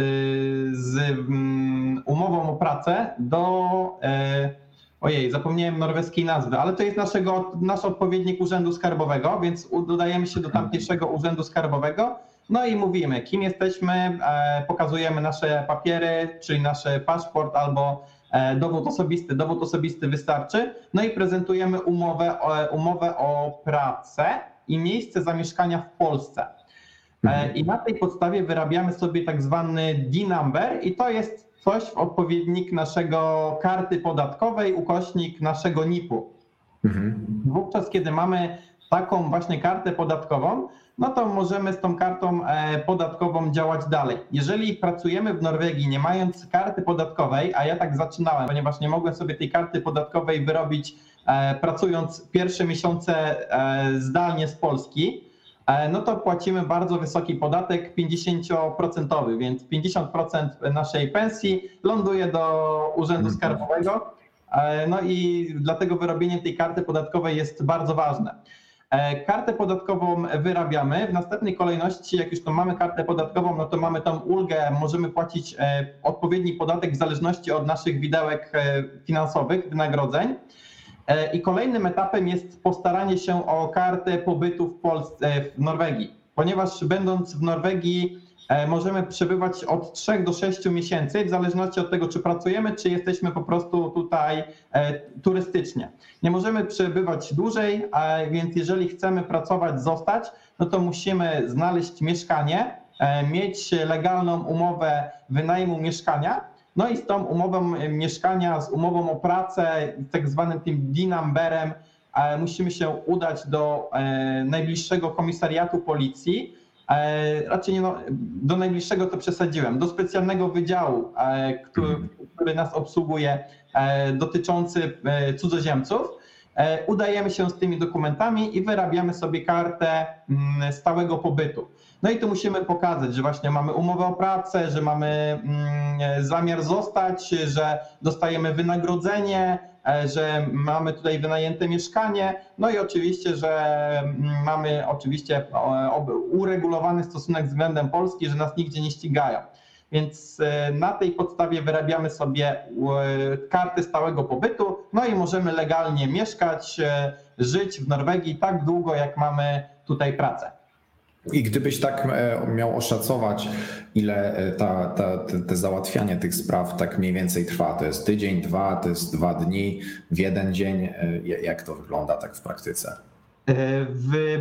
z mm, umową o pracę do. E, ojej, zapomniałem norweskiej nazwy, ale to jest naszego, nasz odpowiednik Urzędu Skarbowego, więc udajemy się do tamtejszego Urzędu Skarbowego no i mówimy, kim jesteśmy, e, pokazujemy nasze papiery, czyli nasz paszport albo e, dowód osobisty. Dowód osobisty wystarczy. No i prezentujemy umowę, umowę o pracę i miejsce zamieszkania w Polsce. E, mhm. I na tej podstawie wyrabiamy sobie tak zwany D-number i to jest coś w odpowiednik naszego karty podatkowej, ukośnik naszego NIP-u. Mhm. Wówczas, kiedy mamy taką właśnie kartę podatkową, no to możemy z tą kartą e, podatkową działać dalej. Jeżeli pracujemy w Norwegii nie mając karty podatkowej, a ja tak zaczynałem, ponieważ nie mogłem sobie tej karty podatkowej wyrobić e, pracując pierwsze miesiące e, zdalnie z Polski, no to płacimy bardzo wysoki podatek 50%, więc 50% naszej pensji ląduje do Urzędu mhm. Skarbowego. No i dlatego wyrobienie tej karty podatkowej jest bardzo ważne. E, kartę podatkową wyrabiamy. W następnej kolejności, jak już to mamy kartę podatkową, no to mamy tą ulgę, możemy płacić e, odpowiedni podatek w zależności od naszych widełek e, finansowych, wynagrodzeń. I kolejnym etapem jest postaranie się o kartę pobytu w Polsce, w Norwegii, ponieważ będąc w Norwegii możemy przebywać od 3 do 6 miesięcy, w zależności od tego, czy pracujemy, czy jesteśmy po prostu tutaj e, turystycznie. Nie możemy przebywać dłużej, więc jeżeli chcemy pracować, zostać, no to musimy znaleźć mieszkanie, e, mieć legalną umowę wynajmu mieszkania. No i z tą umową mieszkania, z umową o pracę, tak zwanym tym D-numberem, musimy się udać do najbliższego komisariatu policji E, raczej nie, no, do najbliższego to przesadziłem, do specjalnego wydziału, e, który, który nas obsługuje, e, dotyczący cudzoziemców. Udajemy się z tymi dokumentami i wyrabiamy sobie kartę mm, stałego pobytu. No i tu musimy pokazać, że właśnie mamy umowę o pracę, że mamy mm, zamiar zostać, że dostajemy wynagrodzenie, E, że mamy tutaj wynajęte mieszkanie, no i oczywiście, że mm, mamy oczywiście uregulowany stosunek względem Polski, że nas nigdzie nie ścigają. Więc e, na tej podstawie wyrabiamy sobie karty stałego pobytu, no i możemy legalnie mieszkać, e, żyć w Norwegii tak długo, jak mamy tutaj pracę. I gdybyś tak e, miał oszacować, ile e, ta, ta, te, te załatwianie tych spraw tak mniej więcej trwa, to jest tydzień, dwa, to jest dwa dni, w jeden dzień, jak to wygląda tak w praktyce?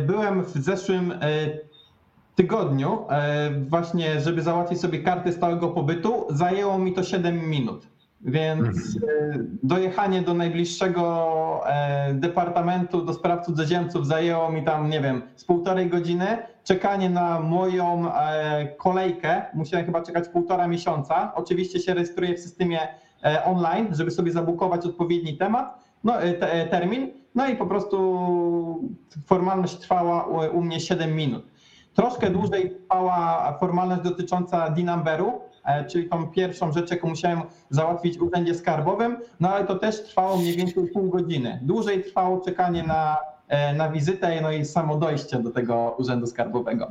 Byłem w zeszłym tygodniu, właśnie żeby załatwić sobie kartę stałego pobytu, zajęło mi to 7 minut. Więc mhm. dojechanie do najbliższego e, departamentu do spraw cudzoziemców zajęło mi tam, nie wiem, z półtorej godziny. Czekanie na moją e, kolejkę, musiałem chyba czekać półtora miesiąca. Oczywiście się rejestruję w systemie e, online, żeby sobie zabukować odpowiedni temat, no, te, termin. No i po prostu formalność trwała u, u mnie 7 minut. Troszkę dłużej trwała formalność dotycząca D-numberu, E, czyli tą pierwszą rzecz, jaką musiałem załatwić w urzędzie skarbowym, no ale to też trwało mniej więcej pół godziny. Dłużej trwało czekanie na, e, na wizytę, no i samo dojście do tego urzędu skarbowego.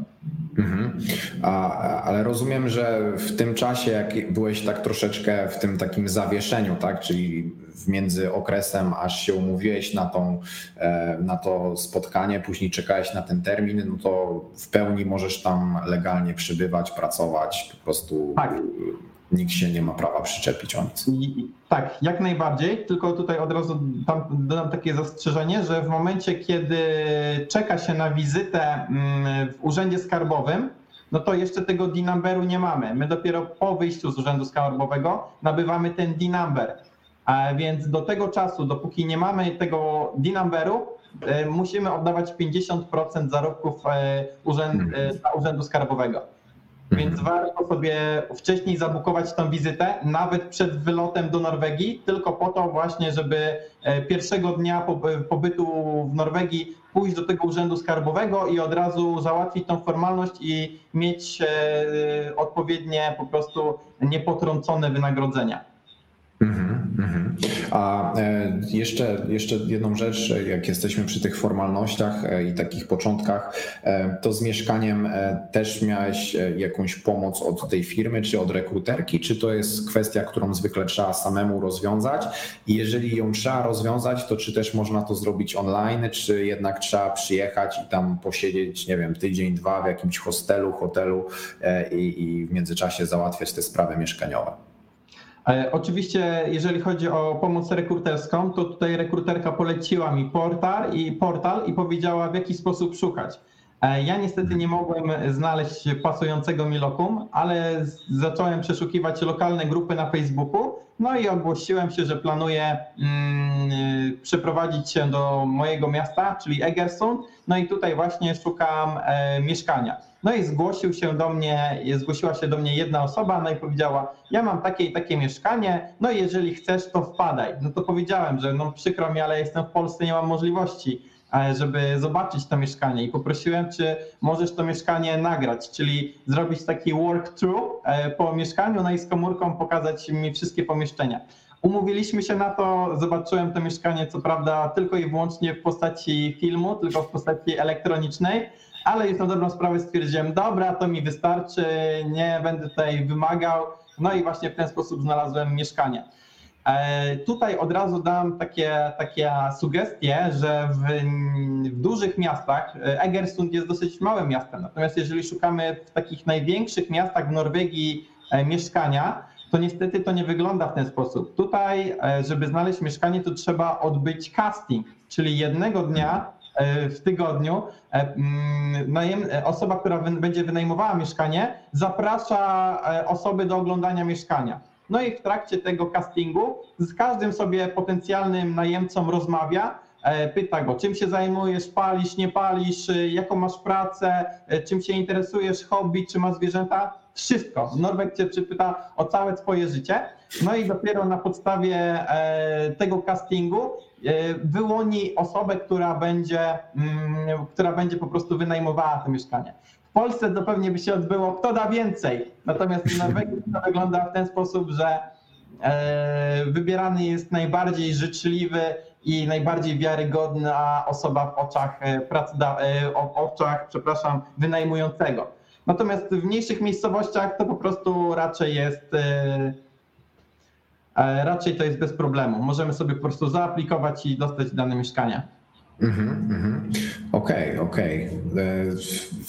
Mhm. A, ale rozumiem, że w tym czasie, jak byłeś tak troszeczkę w tym takim zawieszeniu, tak, czyli między okresem, aż się umówiłeś na, tą, e, na to spotkanie, później czekałeś na ten termin, no to w pełni możesz tam legalnie przybywać, pracować, po prostu tak. Nikt się nie ma prawa przyczepić o nic. Tak, jak najbardziej, tylko tutaj od razu dodam takie zastrzeżenie, że w momencie, kiedy czeka się na wizytę mm, w urzędzie skarbowym, no to jeszcze tego D-numberu nie mamy. My dopiero po wyjściu z urzędu skarbowego nabywamy ten D-number. Więc do tego czasu, dopóki nie mamy tego D-numberu, e, musimy oddawać 50% zarobków e, e, Urzędu Skarbowego. Więc warto sobie wcześniej zabukować tą wizytę, nawet przed wylotem do Norwegii, tylko po to właśnie, żeby pierwszego dnia pobytu w Norwegii pójść do tego urzędu skarbowego i od razu załatwić tą formalność i mieć odpowiednie po prostu niepotrącone wynagrodzenia. Mhm, mhm. A e, jeszcze, jeszcze jedną rzecz, jak jesteśmy przy tych formalnościach e, i takich początkach, e, to z mieszkaniem też miałeś jakąś pomoc od tej firmy, czy od rekruterki, czy to jest kwestia, którą zwykle trzeba samemu rozwiązać? I jeżeli ją trzeba rozwiązać, to czy też można to zrobić online, czy jednak trzeba przyjechać i tam posiedzieć, nie wiem, tydzień, dwa w jakimś hostelu, hotelu i, i w międzyczasie załatwiać te sprawy mieszkaniowe? E, oczywiście, jeżeli chodzi o pomoc rekruterską, to tutaj rekruterka poleciła mi portal i portal i powiedziała, w jaki sposób szukać. E, ja niestety nie mogłem znaleźć pasującego mi lokum, ale zacząłem przeszukiwać lokalne grupy na Facebooku, no i ogłosiłem się, że planuję mm, przeprowadzić się do mojego miasta, czyli Egersund, no i tutaj właśnie szukam e, mieszkania. No i zgłosił się do mnie, zgłosiła się do mnie jedna osoba, no i powiedziała, ja mam takie i takie mieszkanie, no i jeżeli chcesz, to wpadaj. No to powiedziałem, że no przykro mi, ale jestem w Polsce, nie mam możliwości, e, żeby zobaczyć to mieszkanie i poprosiłem, czy możesz to mieszkanie nagrać, czyli zrobić taki walkthrough e, po mieszkaniu, no i z komórką pokazać mi wszystkie pomieszczenia. Umówiliśmy się na to, zobaczyłem to mieszkanie, co prawda tylko i wyłącznie w postaci filmu, tylko w postaci elektronicznej, ale już na dobrą sprawę stwierdziłem, dobra, to mi wystarczy, nie będę tutaj wymagał. No i właśnie w ten sposób znalazłem mieszkanie. E, tutaj od razu dam takie, takie sugestie, że w, w, dużych miastach, e, Egersund jest dosyć małym miastem, natomiast jeżeli szukamy w takich największych miastach w Norwegii e, mieszkania, to niestety to nie wygląda w ten sposób. Tutaj, żeby znaleźć mieszkanie, to trzeba odbyć casting, czyli jednego dnia w tygodniu e, mm, e, osoba, która będzie wynajmowała mieszkanie, zaprasza osoby do oglądania mieszkania. No i w trakcie tego castingu z każdym sobie potencjalnym najemcą rozmawia, pyta go, czym się zajmujesz, palisz, nie palisz, jaką masz pracę, czym się interesujesz, hobby, czy masz zwierzęta, wszystko. Norweg cię przypyta o całe twoje życie, no i dopiero na podstawie tego castingu E, wyłoni osobę, która będzie, mm, która będzie po prostu wynajmowała to mieszkanie. W Polsce to pewnie by się odbyło, kto da więcej. Natomiast w Norwegii to wygląda w ten sposób, że e, wybierany jest najbardziej życzliwy i najbardziej wiarygodna osoba w oczach, e, w oczach przepraszam, wynajmującego. Natomiast w mniejszych miejscowościach to po prostu raczej jest e, raczej to jest bez problemu. Możemy sobie po prostu zaaplikować i dostać dane mieszkania. Mhm, mhm. Okej, okej. E,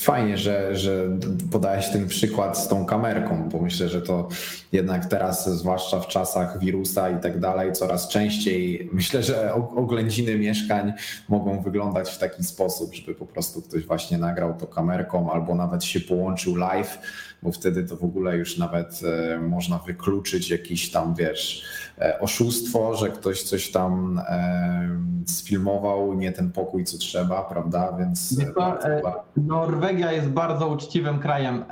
fajnie, że, że podałeś ten przykład z tą kamerką, bo myślę, że to jednak teraz, zwłaszcza w czasach wirusa i tak dalej, coraz częściej myślę, że oględziny mieszkań mogą wyglądać w taki sposób, żeby po prostu ktoś właśnie nagrał to kamerką albo nawet się połączył live, bo wtedy to w ogóle już nawet e, można wykluczyć jakiś tam, wiesz, E, oszustwo, że ktoś coś tam e, sfilmował, nie ten pokój, co trzeba, prawda? Więc. To, e, Norwegia jest bardzo uczciwym krajem.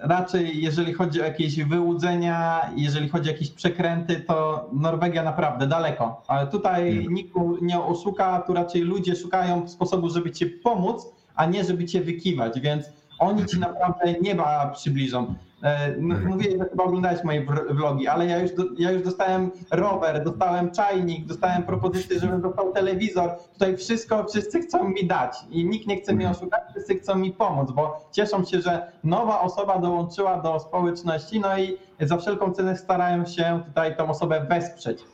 Raczej, jeżeli chodzi o jakieś wyłudzenia, jeżeli chodzi o jakieś przekręty, to Norwegia naprawdę daleko. Ale tutaj hmm. nikt nie oszuka, tu raczej ludzie szukają sposobu, żeby ci pomóc, a nie żeby cię wykiwać, więc oni ci mhm. naprawdę nieba przybliżą. E, mhm. Mówię, że chyba oglądałeś moje vlogi, ale ja już, ja już dostałem rower, dostałem czajnik, dostałem propozycję, żebym dostał telewizor. Tutaj wszystko, wszyscy chcą mi dać i nikt nie chce mnie mhm. oszukać, wszyscy chcą mi pomóc, bo cieszą się, że nowa osoba dołączyła do społeczności, no i za wszelką cenę starają się tutaj tą osobę wesprzeć.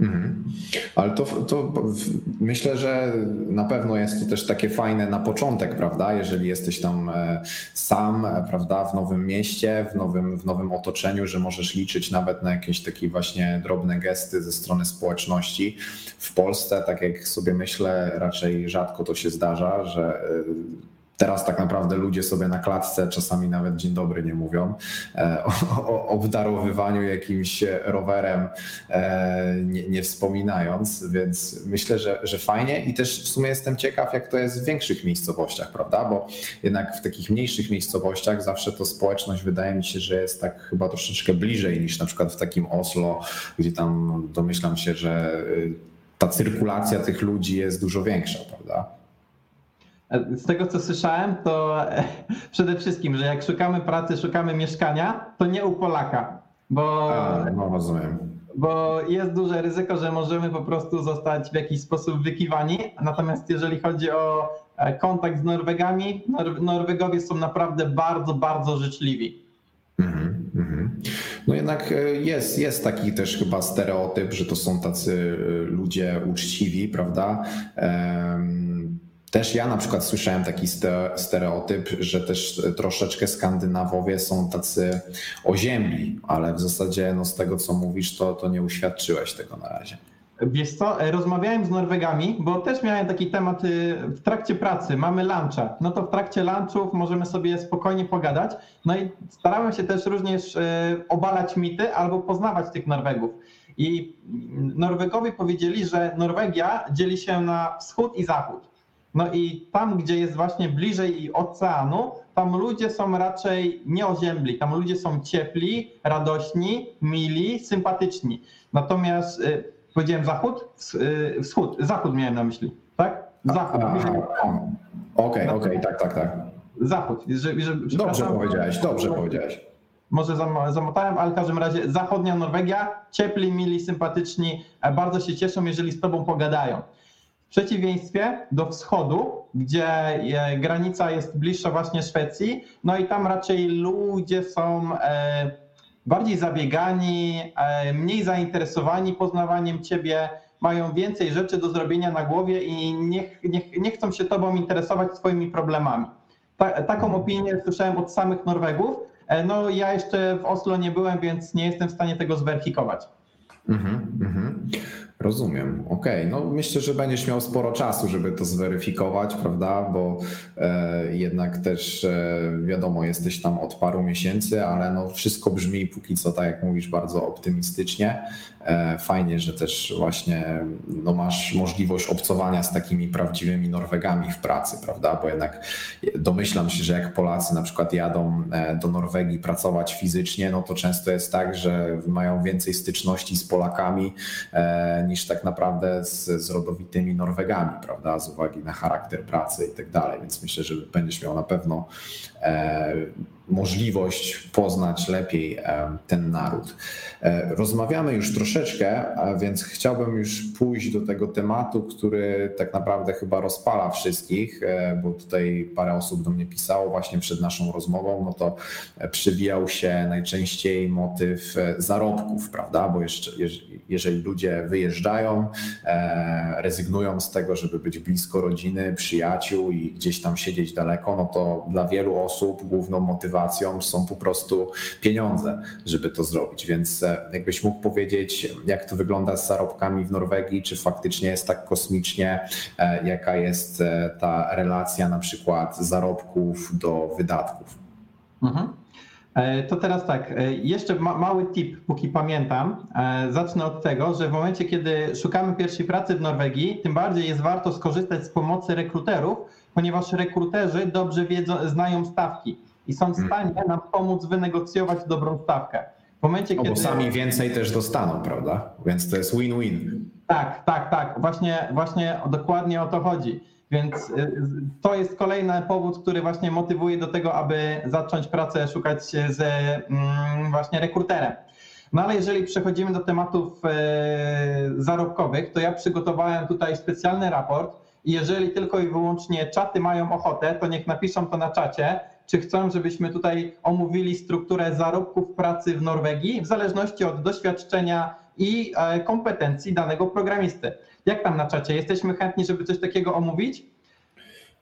Mhm. Ale to, to myślę, że na pewno jest to też takie fajne na początek, prawda? Jeżeli jesteś tam e, sam, prawda, w nowym mieście, w nowym, w nowym otoczeniu, że możesz liczyć nawet na jakieś takie właśnie drobne gesty ze strony społeczności. W Polsce, tak jak sobie myślę, raczej rzadko to się zdarza, że e, Teraz tak naprawdę ludzie sobie na klatce czasami nawet dzień dobry nie mówią. E, o, obdarowywaniu jakimś rowerem e, nie, nie, wspominając, więc myślę, że, że fajnie i też w sumie jestem ciekaw, jak to jest w większych miejscowościach, prawda? Bo jednak w takich mniejszych miejscowościach zawsze to społeczność wydaje mi się, że jest tak chyba troszeczkę bliżej niż na przykład w takim Oslo, gdzie tam domyślam się, że y, ta cyrkulacja tych ludzi jest dużo większa, prawda? Z tego co słyszałem, to przede wszystkim, że jak szukamy pracy, szukamy mieszkania, to nie u Polaka, bo, A, no rozumiem. bo jest duże ryzyko, że możemy po prostu zostać w jakiś sposób wykiwani. Natomiast jeżeli chodzi o e, kontakt z Norwegami, Norwegowie są naprawdę bardzo, bardzo życzliwi. Mhm, mhm. No jednak e, jest, jest taki też chyba stereotyp, że to są tacy e, ludzie uczciwi, prawda? Też ja na przykład słyszałem taki stereotyp, że też troszeczkę Skandynawowie są tacy oziębli, ale w zasadzie no z tego co mówisz, to, to nie uświadczyłeś tego na razie. Wiesz co, rozmawiałem z Norwegami, bo też miałem taki temat y, w trakcie pracy, mamy luncha, no to w trakcie lunchów możemy sobie spokojnie pogadać, no i starałem się też również y, obalać mity albo poznawać tych Norwegów. I Norwegowie powiedzieli, że Norwegia dzieli się na wschód i zachód. No i tam, gdzie jest właśnie bliżej oceanu, tam ludzie są raczej nieoziębli, tam ludzie są ciepli, radośni, mili, sympatyczni. Natomiast y, powiedziałem zachód, y, wschód, zachód miałem na myśli, tak? Zachód. Okej, okej, tak, tak, tak. Zachód. Że, że, dobrze powiedziałeś, dobrze powiedziałeś. Może zamotałem, ale w każdym razie zachodnia Norwegia, ciepli, mili, sympatyczni, e, bardzo się cieszą, jeżeli z tobą pogadają przeciwieństwie do wschodu, gdzie e, granica jest bliższa właśnie Szwecji, no i tam raczej ludzie są e, bardziej zabiegani, e, mniej zainteresowani poznawaniem ciebie, mają więcej rzeczy do zrobienia na głowie i nie, nie, nie chcą się tobą interesować swoimi problemami. Ta, taką opinię słyszałem od samych Norwegów. No ja jeszcze w Oslo nie byłem, więc nie jestem w stanie tego zweryfikować. Mm-hmm, mm-hmm. Rozumiem. Okej, okay. no myślę, że będziesz miał sporo czasu, żeby to zweryfikować, prawda? Bo e, jednak też e, wiadomo, jesteś tam od paru miesięcy, ale no wszystko brzmi póki co, tak jak mówisz, bardzo optymistycznie. E, fajnie, że też właśnie no, masz możliwość obcowania z takimi prawdziwymi Norwegami w pracy, prawda? Bo jednak domyślam się, że jak Polacy na przykład jadą e, do Norwegii pracować fizycznie, no to często jest tak, że mają więcej styczności z Polakami e, niż tak naprawdę z, z rodowitymi Norwegami, prawda? Z uwagi na charakter pracy i tak dalej. Więc myślę, że będziesz miał na pewno możliwość poznać lepiej ten naród. Rozmawiamy już troszeczkę, więc chciałbym już pójść do tego tematu, który tak naprawdę chyba rozpala wszystkich, bo tutaj parę osób do mnie pisało właśnie przed naszą rozmową, no to przywijał się najczęściej motyw zarobków, prawda? Bo jeszcze, jeżeli ludzie wyjeżdżają, rezygnują z tego, żeby być blisko rodziny, przyjaciół i gdzieś tam siedzieć daleko, no to dla wielu osób główną motywacją są po prostu pieniądze, żeby to zrobić. Więc e, jakbyś mógł powiedzieć, jak to wygląda z zarobkami w Norwegii, czy faktycznie jest tak kosmicznie, e, jaka jest e, ta relacja na przykład zarobków do wydatków? Mhm. To teraz tak, jeszcze ma, mały tip, póki pamiętam. Zacznę od tego, że w momencie, kiedy szukamy pierwszej pracy w Norwegii, tym bardziej jest warto skorzystać z pomocy rekruterów, ponieważ rekruterzy dobrze wiedzą, znają stawki i są w hmm. stanie nam pomóc wynegocjować dobrą stawkę. W momencie, no, kiedy... Bo sami więcej też dostaną, prawda? Więc to jest win-win. Tak, tak, tak. Właśnie, właśnie dokładnie o to chodzi. Więc y, to jest kolejny powód, który właśnie motywuje do tego, aby zacząć pracę szukać ze mm, właśnie rekruterem. No ale jeżeli przechodzimy do tematów e, zarobkowych, to ja przygotowałem tutaj specjalny raport i jeżeli tylko i wyłącznie czaty mają ochotę, to niech napiszą to na czacie, czy chcą, żebyśmy tutaj omówili strukturę zarobków pracy w Norwegii w zależności od doświadczenia i e, kompetencji danego programisty. Jak tam na czacie? Jesteśmy chętni, żeby coś takiego omówić?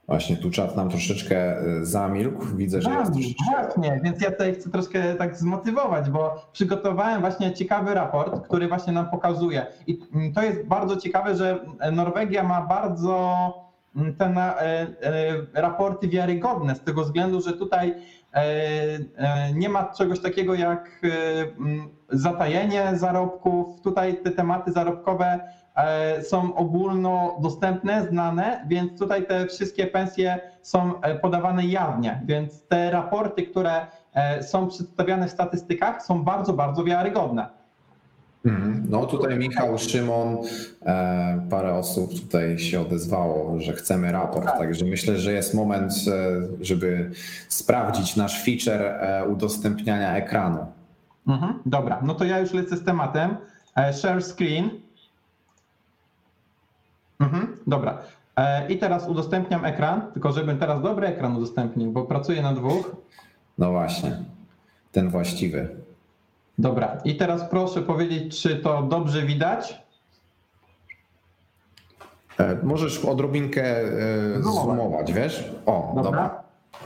Właśnie tu czat nam troszeczkę e, zamilkł. Widzę, że jest troszeczkę... Właśnie, więc ja tutaj chcę troszkę tak zmotywować, bo przygotowałem właśnie ciekawy raport, który właśnie nam pokazuje. I mm, to jest bardzo ciekawe, że Norwegia ma bardzo te e, e, raporty wiarygodne z tego względu, że tutaj nie ma czegoś takiego jak zatajenie zarobków. Tutaj te tematy zarobkowe E, są ogólnodostępne, znane, więc tutaj te wszystkie pensje są e, podawane jawnie, więc te raporty, które e, są przedstawiane w statystykach są bardzo, bardzo wiarygodne. Mhm. No tutaj Michał, Szymon, parę osób tutaj się odezwało, że chcemy raport, tak. także myślę, że jest moment, żeby sprawdzić nasz feature udostępniania ekranu. Mhm. Dobra, no to ja już lecę z tematem. Share screen. Mhm, dobra. E, I teraz udostępniam ekran, tylko żebym teraz dobry ekran udostępnił, bo pracuję na dwóch. No właśnie, ten właściwy. Dobra, i teraz proszę powiedzieć, czy to dobrze widać? E, możesz odrobinkę e, zoomować, wiesz? O, dobra. dobra.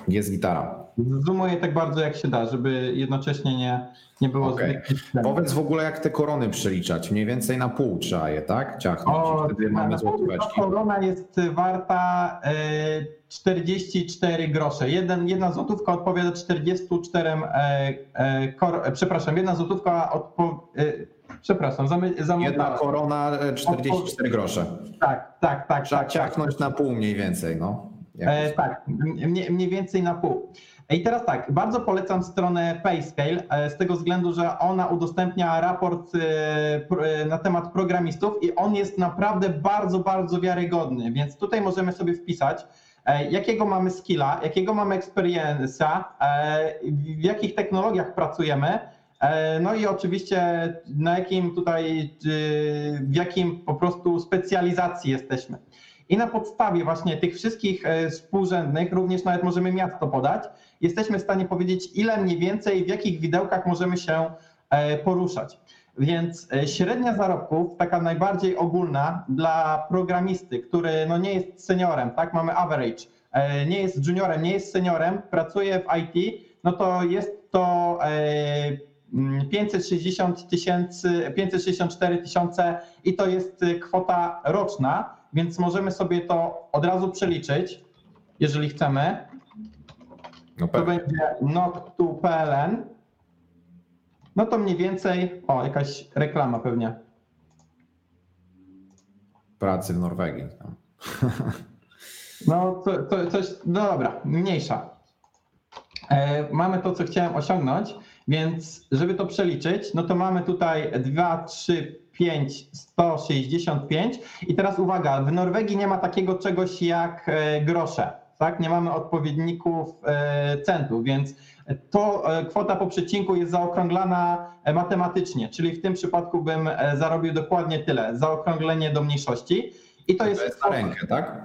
Jest gitara. Zoomuję tak bardzo jak się da, żeby jednocześnie nie, nie było okay. Powiedz w ogóle jak te korony przeliczać. Mniej więcej na pół trzeba je, tak? Ciachnąć. O, wtedy mamy złotóweczki. Korona jest warta 44 e, grosze. Jeden, jedna złotówka odpowiada 44 e, e, kor, przepraszam, jedna złotówka odpo, Przepraszam, zamykam. Jedna korona 44 grosze. Tak, tak, tak. Trzeba tak, ciachnąć tak. na pół mniej więcej, no. E, tak, mniej, mniej więcej na pół. I teraz tak, bardzo polecam stronę Payscale e, z tego względu, że ona udostępnia raport e, e, na temat programistów i on jest naprawdę bardzo, bardzo wiarygodny, więc tutaj możemy sobie wpisać, jakiego mamy skilla, jakiego mamy experience'a, w jakich technologiach pracujemy, no i oczywiście na jakim tutaj, w jakim po prostu specjalizacji jesteśmy. I na podstawie właśnie tych wszystkich współrzędnych, również nawet możemy miasto podać, jesteśmy w stanie powiedzieć, ile mniej więcej, w jakich widełkach możemy się e, poruszać. Więc e, średnia zarobków, taka najbardziej ogólna dla programisty, który no nie jest seniorem, tak, mamy average, e, nie jest juniorem, nie jest seniorem, pracuje w IT, no to jest to 560 tysięcy, 564 tysiące i to jest kwota roczna, więc możemy sobie to od razu przeliczyć, jeżeli chcemy. No to będzie not2pln. No to mniej więcej, o, jakaś reklama pewnie. Pracy w Norwegii. No to, to coś, no dobra, mniejsza. E, mamy to, co chciałem osiągnąć, więc żeby to przeliczyć, no to mamy tutaj 2, 3, 5, 165 i teraz uwaga, w Norwegii nie ma takiego czegoś jak e, grosze. tak? Nie mamy odpowiedników e, centów, więc to e, kwota po przecinku jest zaokrąglana matematycznie, czyli w tym przypadku bym zarobił dokładnie tyle, zaokrąglenie do mniejszości. I to To jest. jest na rękę, tak?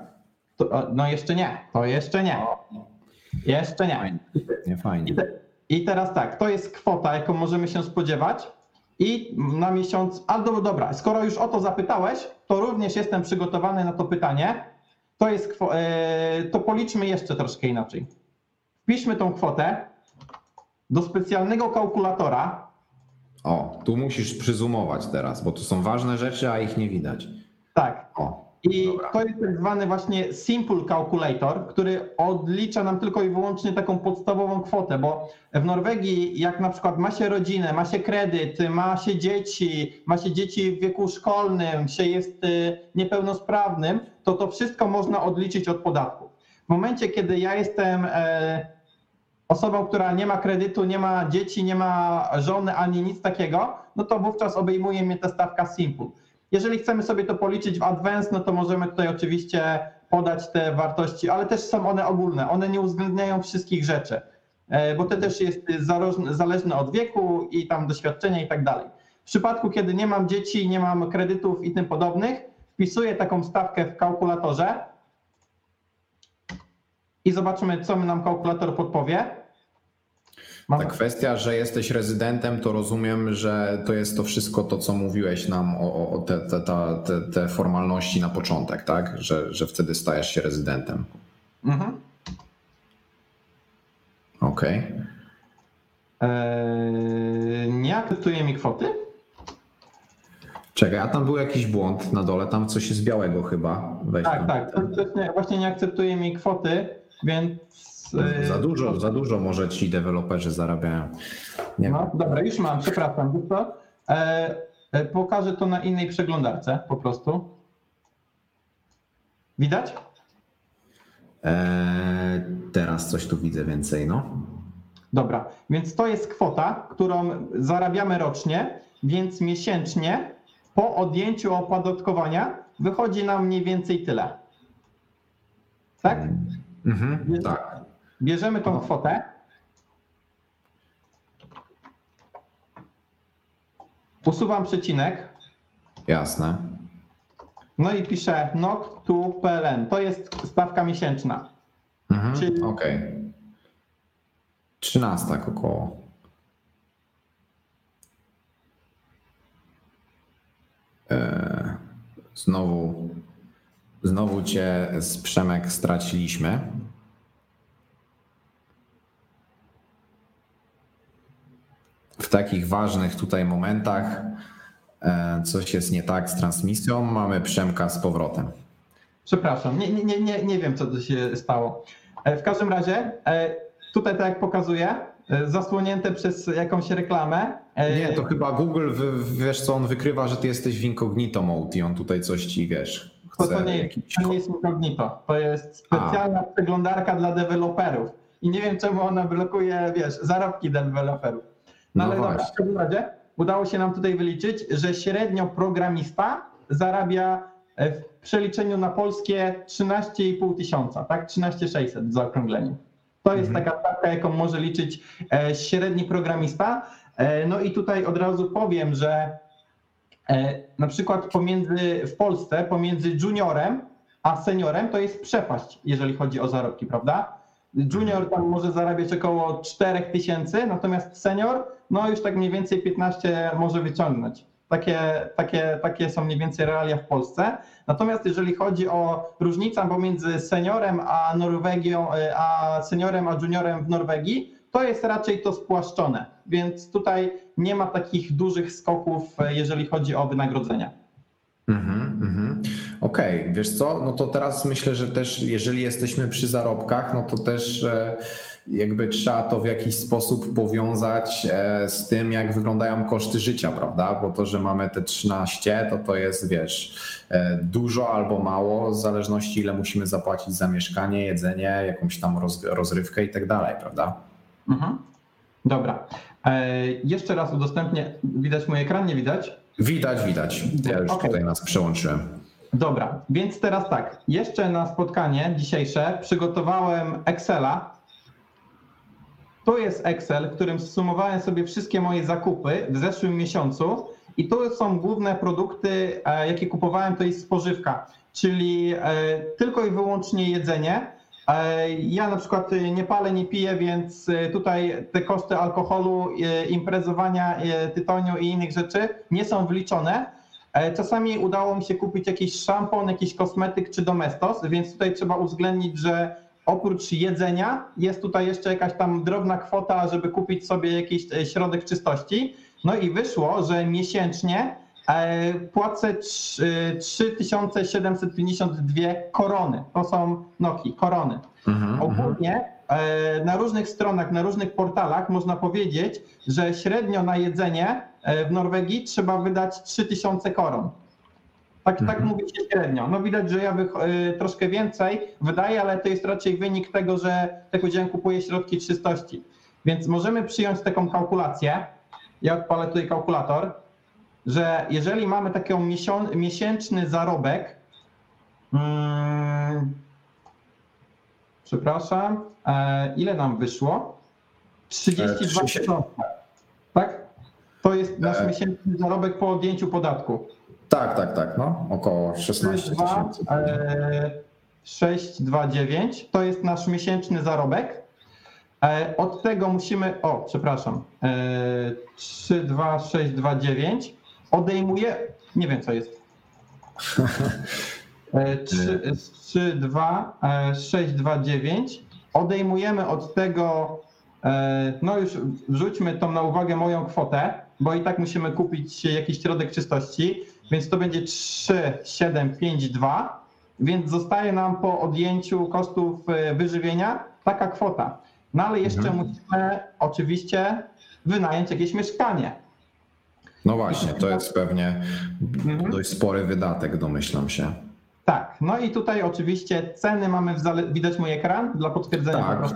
To, no jeszcze nie, to jeszcze nie. Jeszcze nie. Fajnie. Nie I, fajnie. te, I teraz tak, to jest kwota, jaką możemy się spodziewać. I na miesiąc, a do, dobra, skoro już o to zapytałeś, to również jestem przygotowany na to pytanie. To jest, e, to policzmy jeszcze troszkę inaczej. Wpiszmy tą kwotę do specjalnego kalkulatora. O, tu musisz przyzumować teraz, bo to są ważne rzeczy, a ich nie widać. Tak, O, I Dobra. to jest tak zwany właśnie simple calculator, który odlicza nam tylko i wyłącznie taką podstawową kwotę, bo w Norwegii jak na przykład ma się rodzinę, ma się kredyt, ma się dzieci, ma się dzieci w wieku szkolnym, się jest y, niepełnosprawnym, to to wszystko można odliczyć od podatku. W momencie, kiedy ja jestem e, osobą, która nie ma kredytu, nie ma dzieci, nie ma żony ani nic takiego, no to wówczas obejmuje mnie ta stawka simple. Jeżeli chcemy sobie to policzyć w advance, no to możemy tutaj oczywiście podać te wartości, ale też są one ogólne. One nie uwzględniają wszystkich rzeczy, e, bo to też jest zależne od wieku i tam doświadczenia i tak dalej. W przypadku, kiedy nie mam dzieci, nie mam kredytów i tym podobnych, wpisuję taką stawkę w kalkulatorze i zobaczymy, co nam kalkulator podpowie. Mam ta kwestia, że jesteś rezydentem, to rozumiem, że to jest to wszystko to, co mówiłeś nam o, o- te, te, te, te formalności na początek, tak? Że, że wtedy stajesz się rezydentem. Mhm. Okej. Eee, nie akceptuje mi kwoty? Czekaj, a tam był jakiś błąd na dole, tam coś jest białego chyba. Weź Tak, tam. tak. Właśnie nie akceptuje mi kwoty, więc. E, Za dużo, za dużo może ci deweloperzy zarabiają. Nie No dobra, już mam, przepraszam. Wiesz co? E, e, pokażę to na innej przeglądarce po prostu. Widać? Eee, teraz coś tu widzę więcej, no. Dobra, więc to jest kwota, którą zarabiamy rocznie, więc miesięcznie po odjęciu opodatkowania wychodzi nam mniej więcej tyle. Tak? Mhm, tak. Bierzemy tą kwotę. Usuwam przecinek. Jasne. No i piszę NOT to PLN. To jest stawka miesięczna. Mhm, Czyli- Okej. 13 tak około. Eee, Znowu, znowu cię z Przemek straciliśmy. W takich ważnych tutaj momentach e, coś jest nie tak z transmisją. Mamy Przemka z powrotem. Przepraszam, nie, nie, nie, nie, nie wiem, co tu się stało. E, W każdym razie, e, tutaj tak jak pokazuję, zasłonięte przez jakąś reklamę. Nie, to chyba Google, wiesz co, on wykrywa, że ty jesteś w incognito mode i on tutaj coś ci, wiesz, To, chce to, nie, jakiś to nie jest incognito. To jest specjalna przeglądarka dla deweloperów. I nie wiem, czemu ona blokuje, wiesz, zarobki deweloperów. No, No ale dobra, właśnie. w każdym razie udało się nam tutaj wyliczyć, że średnio programista zarabia e, w przeliczeniu na polskie 13,5 tysiąca, tak? 13,600 w zaokrągleniu. To jest Mhm. taka stawka, jaką może liczyć e, średni programista. E, No i tutaj od razu powiem, że na przykład pomiędzy w Polsce, pomiędzy juniorem a seniorem to jest przepaść, jeżeli chodzi o zarobki, prawda? Junior tam może zarabiać około 4 tysięcy, natomiast senior, no już tak mniej więcej 15 może wyciągnąć. Takie, takie, takie są mniej więcej realia w Polsce. Natomiast jeżeli chodzi o różnicę pomiędzy seniorem a Norwegią, e, a seniorem a juniorem w Norwegii, to jest raczej to spłaszczone. Więc tutaj nie ma takich dużych skoków, e, jeżeli chodzi o wynagrodzenia. Mhm, mhm. Okej, wiesz co, no to teraz myślę, że też jeżeli jesteśmy przy zarobkach, no to też e, jakby trzeba to w jakiś sposób powiązać e, z tym, jak wyglądają koszty życia, prawda? Bo to, że mamy te 13, to to jest, wiesz, e, dużo albo mało, w zależności ile musimy zapłacić za mieszkanie, jedzenie, jakąś tam roz, rozrywkę i tak dalej, prawda? Mhm. Dobra. Jeszcze raz udostępnię. Widać mój ekran, nie widać? Widać, widać. Ja już Okej. tutaj nas przełączyłem. Dobra, więc teraz tak. Jeszcze na spotkanie dzisiejsze przygotowałem Excela. Tu jest Excel, w którym zsumowałem sobie wszystkie moje zakupy w zeszłym miesiącu i tu są główne produkty, e, jakie kupowałem, to jest spożywka, czyli e, tylko i wyłącznie jedzenie. E, Ja na przykład nie palę, nie piję, więc tutaj te koszty alkoholu, imprezowania, tytoniu i innych rzeczy nie są wliczone. Czasami udało mi się kupić jakiś szampon, jakiś kosmetyk czy domestos, więc tutaj trzeba uwzględnić, że oprócz jedzenia jest tutaj jeszcze jakaś tam drobna kwota, żeby kupić sobie jakiś środek czystości. No i wyszło, że miesięcznie e, płacę trzy- 3752 korony. To są noki, korony. Mhm, mhm. Ogólnie e, na różnych stronach, na różnych portalach można powiedzieć, że średnio na jedzenie e, w Norwegii trzeba wydać 3000 koron. Tak, tak Mhm. mówi się średnio. No widać, że ja e, troszkę więcej wydaję, ale to jest raczej wynik tego, że tak jak powiedziałem, kupuję środki czystości. Więc możemy przyjąć taką kalkulację. Ja odpalę tutaj kalkulator, że jeżeli mamy taki miesięczny zarobek, mm, przepraszam, e, ile nam wyszło? 32 E, trzy- tysiące. Tak? To jest nasz E. miesięczny zarobek po odjęciu podatku. Tak, tak, tak, no, około 16 2, tysięcy. e, 629 to jest nasz miesięczny zarobek. E, Od tego musimy, o przepraszam, e, 32629 odejmuje, nie wiem co jest. E, 3, 32629 odejmujemy od tego, e, no już wrzućmy tą na uwagę moją kwotę, bo i tak musimy kupić jakiś środek czystości, więc to będzie 3752, więc zostaje nam po odjęciu kosztów e, wyżywienia taka kwota. No ale jeszcze Mhm. musimy oczywiście wynająć jakieś mieszkanie. No właśnie, to jest pewnie Mhm. dość spory wydatek, domyślam się. Tak, no i tutaj oczywiście ceny mamy, w zale- widać mój ekran dla potwierdzenia Tak. po.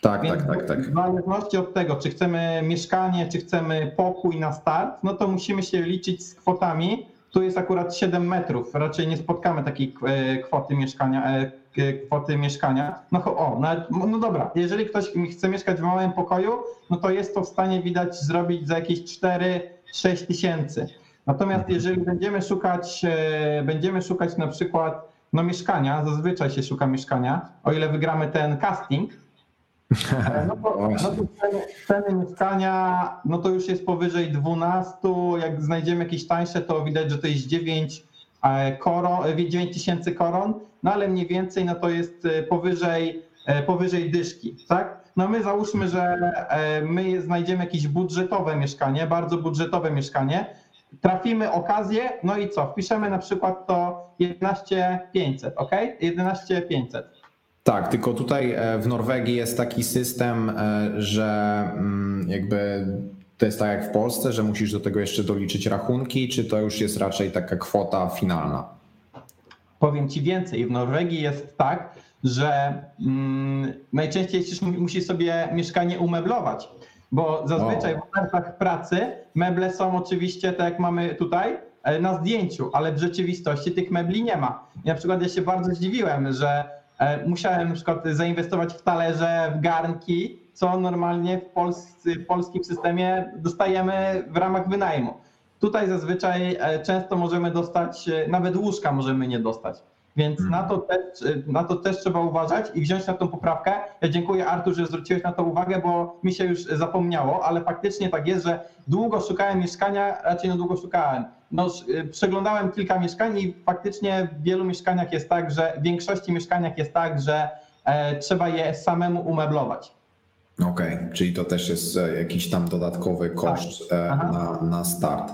Tak, Więc tak, tak, tak. W zależności od tego, czy chcemy mieszkanie, czy chcemy pokój na start, no to musimy się liczyć z kwotami. Tu jest akurat 7 metrów. Raczej nie spotkamy takiej e, kwoty mieszkania. e, Kwoty mieszkania. No o, nawet, no dobra, jeżeli ktoś chce mieszkać w małym pokoju, no to jest to w stanie widać zrobić za jakieś 4-6 tysięcy. Natomiast Mhm. jeżeli będziemy szukać, e, będziemy szukać na przykład no mieszkania, zazwyczaj się szuka mieszkania, o ile wygramy ten casting, no to, no to ceny, ceny mieszkania, no to już jest powyżej 12. Jak znajdziemy jakieś tańsze, to widać, że to jest 9 e, koron, 9 tysięcy koron, no ale mniej więcej no to jest e, powyżej, e, powyżej dyszki, tak? No my załóżmy, że e, my znajdziemy jakieś budżetowe mieszkanie, bardzo budżetowe mieszkanie, trafimy okazję, no i co? Wpiszemy na przykład to 11500, ok? 11500. Tak, tylko tutaj e, w Norwegii jest taki system, e, że mm, jakby to jest tak jak w Polsce, że musisz do tego jeszcze doliczyć rachunki, czy to już jest raczej taka kwota finalna? Powiem ci więcej. W Norwegii jest tak, że mm, najczęściej mu- musi sobie mieszkanie umeblować, bo zazwyczaj O. w ofertach pracy meble są oczywiście tak jak mamy tutaj e, na zdjęciu, ale w rzeczywistości tych mebli nie ma. I na przykład ja się bardzo zdziwiłem, że e, musiałem na przykład zainwestować w talerze, w garnki, co normalnie w, Pols- w polskim systemie dostajemy w ramach wynajmu. Tutaj zazwyczaj e, często możemy dostać, nawet łóżka możemy nie dostać. Więc Mhm. na to, też, na to też trzeba uważać i wziąć na tą poprawkę. Ja dziękuję Artur, że zwróciłeś na to uwagę, bo mi się już zapomniało, ale faktycznie tak jest, że długo szukałem mieszkania, raczej no długo szukałem. No, e, przeglądałem kilka mieszkań i faktycznie w wielu mieszkaniach jest tak, że w większości mieszkaniach jest tak, że e, trzeba je samemu umeblować. Okej, czyli to też jest e, jakiś tam dodatkowy koszt e, Aha. na, na start.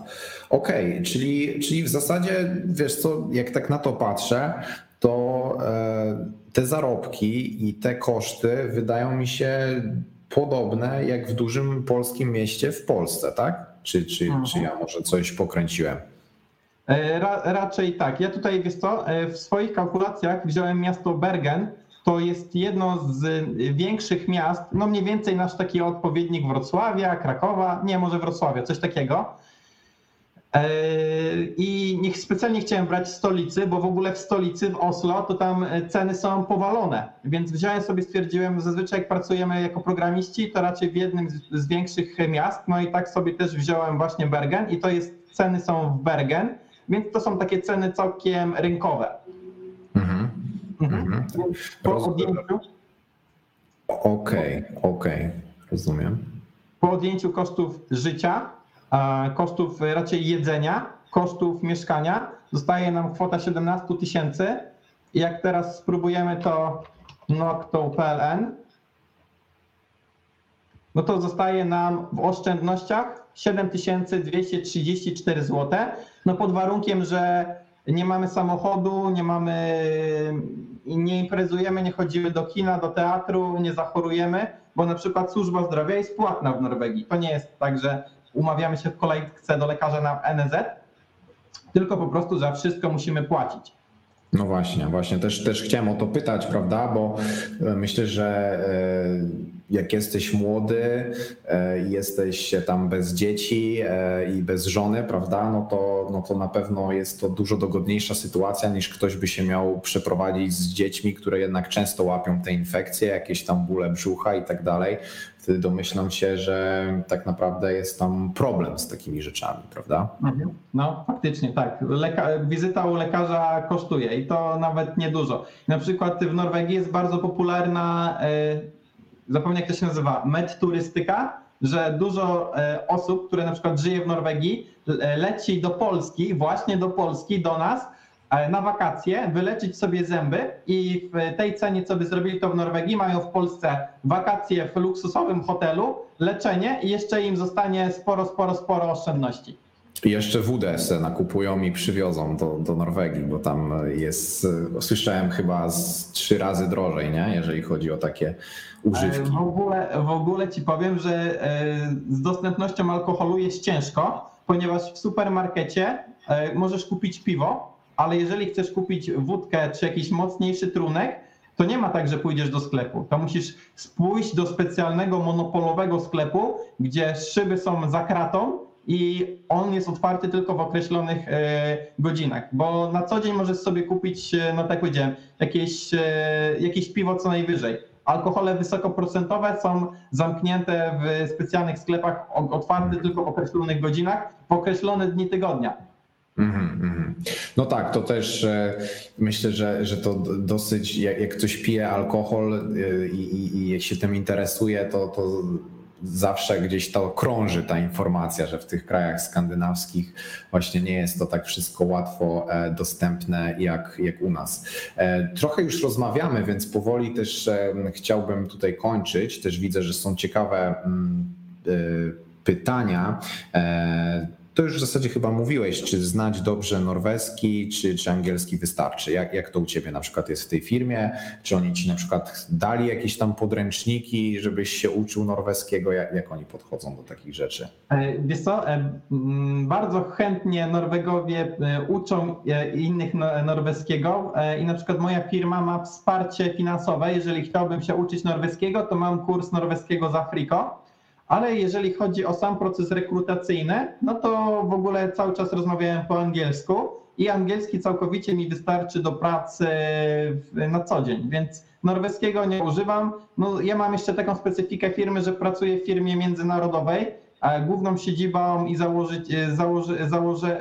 Okej, czyli, czyli w zasadzie, wiesz co, jak tak na to patrzę, to e, te zarobki i te koszty wydają mi się podobne jak w dużym polskim mieście w Polsce, tak? Czy, czy, Mhm. czy ja może coś pokręciłem? Ra, raczej tak. Ja tutaj, wiesz co, w swoich kalkulacjach wziąłem miasto Bergen. To jest jedno z większych miast, no mniej więcej nasz taki odpowiednik Wrocławia, Krakowa, nie, może Wrocławia, coś takiego. I nie specjalnie chciałem brać stolicy, bo w ogóle w stolicy, w Oslo, to tam ceny są powalone. Więc wziąłem sobie, stwierdziłem, zazwyczaj jak pracujemy jako programiści, to raczej w jednym z większych miast. No i tak sobie też wziąłem właśnie Bergen i to jest, ceny są w Bergen, więc to są takie ceny całkiem rynkowe. Mhm. Mhm. Po odjęciu. Okej, okay, okej, okay. rozumiem. Po odjęciu kosztów życia, kosztów raczej jedzenia, kosztów mieszkania, zostaje nam kwota 17 tysięcy. Jak teraz spróbujemy to Nocto PLN, no to zostaje nam w oszczędnościach 7234 zł. No pod warunkiem, że nie mamy samochodu, nie mamy, nie imprezujemy, nie chodzimy do kina, do teatru, nie zachorujemy, bo na przykład służba zdrowia jest płatna w Norwegii. To nie jest tak, że umawiamy się w kolejce do lekarza na NZ, tylko po prostu za wszystko musimy płacić. No właśnie, właśnie też, też chciałem o to pytać, prawda? Bo e, myślę, że e, jak jesteś młody, e, jesteś tam bez dzieci i bez żony, prawda? No to, no to na pewno jest to dużo dogodniejsza sytuacja niż ktoś by się miał przeprowadzić z dziećmi, które jednak często łapią te infekcje, jakieś tam bóle brzucha i tak dalej wtedy domyślam się, że tak naprawdę jest tam problem z takimi rzeczami, prawda? Mhm. No faktycznie tak. Leka- wizyta u lekarza kosztuje i to nawet niedużo. Na przykład w Norwegii jest bardzo popularna, e, zapomnę jak to się nazywa, medturystyka, że dużo e, osób, które na przykład żyje w Norwegii, leci do Polski, właśnie do Polski, do nas, na wakacje, wyleczyć sobie zęby i w tej cenie, co by zrobili to w Norwegii, mają w Polsce wakacje w luksusowym hotelu, leczenie i jeszcze im zostanie sporo, sporo, sporo oszczędności. I jeszcze wódę se nakupują i przywiozą do, do Norwegii, bo tam jest, słyszałem chyba z trzy razy drożej, nie? jeżeli chodzi o takie używki. W ogóle, w ogóle ci powiem, że e, z dostępnością alkoholu jest ciężko, ponieważ w supermarkecie e, możesz kupić piwo, ale jeżeli chcesz kupić wódkę czy jakiś mocniejszy trunek, to nie ma tak, że pójdziesz do sklepu. To musisz pójść do specjalnego monopolowego sklepu, gdzie szyby są za kratą i on jest otwarty tylko w określonych e, godzinach, bo na co dzień możesz sobie kupić, e, no tak powiedziałem, jakieś, e, jakieś piwo co najwyżej. Alkohole wysokoprocentowe są zamknięte w specjalnych sklepach, otwarte tylko w określonych godzinach, w określone dni tygodnia. Mm -hmm. No tak, to też e, myślę, że, że to dosyć, jak, jak ktoś pije alkohol e, i, i, i się tym interesuje, to, to zawsze gdzieś to krąży ta informacja, że w tych krajach skandynawskich właśnie nie jest to tak wszystko łatwo e, dostępne jak, jak u nas. Trochę już rozmawiamy, więc powoli też chciałbym tutaj kończyć. Też widzę, że są ciekawe mm, pytania to już w zasadzie chyba mówiłeś, czy znać dobrze norweski, czy, czy angielski wystarczy. Jak, jak to u ciebie na przykład jest w tej firmie? Czy oni ci na przykład dali jakieś tam podręczniki, żebyś się uczył norweskiego? Jak, jak oni podchodzą do takich rzeczy? E, wiesz co, e, bardzo chętnie Norwegowie e, uczą innych norweskiego i na przykład moja firma ma wsparcie finansowe. Jeżeli chciałbym się uczyć norweskiego, to mam kurs norweskiego z Afriko ale jeżeli chodzi o sam proces rekrutacyjny, no to w ogóle cały czas rozmawiałem po angielsku i angielski całkowicie mi wystarczy do pracy na co dzień, więc norweskiego nie używam. No, ja mam jeszcze taką specyfikę firmy, że pracuję w firmie międzynarodowej, a główną siedzibą i założy, założy, założy,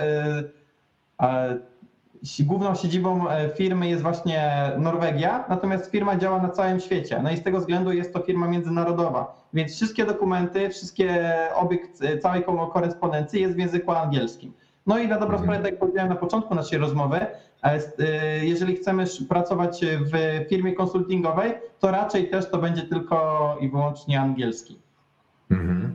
główną siedzibą e, firmy jest właśnie Norwegia, natomiast firma działa na całym świecie. No i z tego względu jest to firma międzynarodowa, więc wszystkie dokumenty, wszystkie obieg całej korespondencji jest w języku angielskim. No i na dobrą sprawę, tak jak powiedziałem na początku naszej rozmowy, e, e, jeżeli chcemy pracować w firmie konsultingowej, to raczej też to będzie tylko i wyłącznie angielski. Mm -hmm.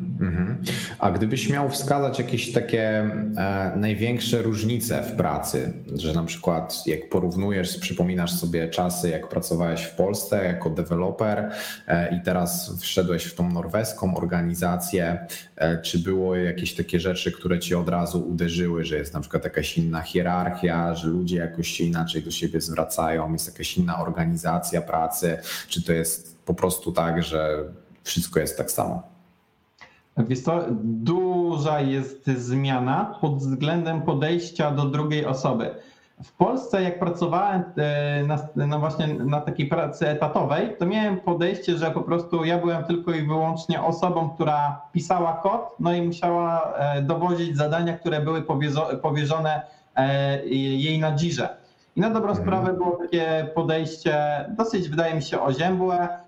A gdybyś miał wskazać jakieś takie e, największe różnice w pracy, że na przykład jak porównujesz, przypominasz sobie czasy, jak pracowałeś w Polsce jako deweloper e, i teraz wszedłeś w tą norweską organizację, e, czy było jakieś takie rzeczy, które ci od razu uderzyły, że jest na przykład jakaś inna hierarchia, że ludzie jakoś się inaczej do siebie zwracają, jest jakaś inna organizacja pracy, czy to jest po prostu tak, że wszystko jest tak samo? Wiesz co, duża jest zmiana pod względem podejścia do drugiej osoby. W Polsce, jak pracowałem e, na, właśnie na takiej pracy etatowej, to miałem podejście, że po prostu ja byłem tylko i wyłącznie osobą, która pisała kod, no i musiała e, dowozić zadania, które były powierzone e, jej na dzirze. I na dobrą mhm. sprawę było takie podejście dosyć, wydaje mi się, oziębłe.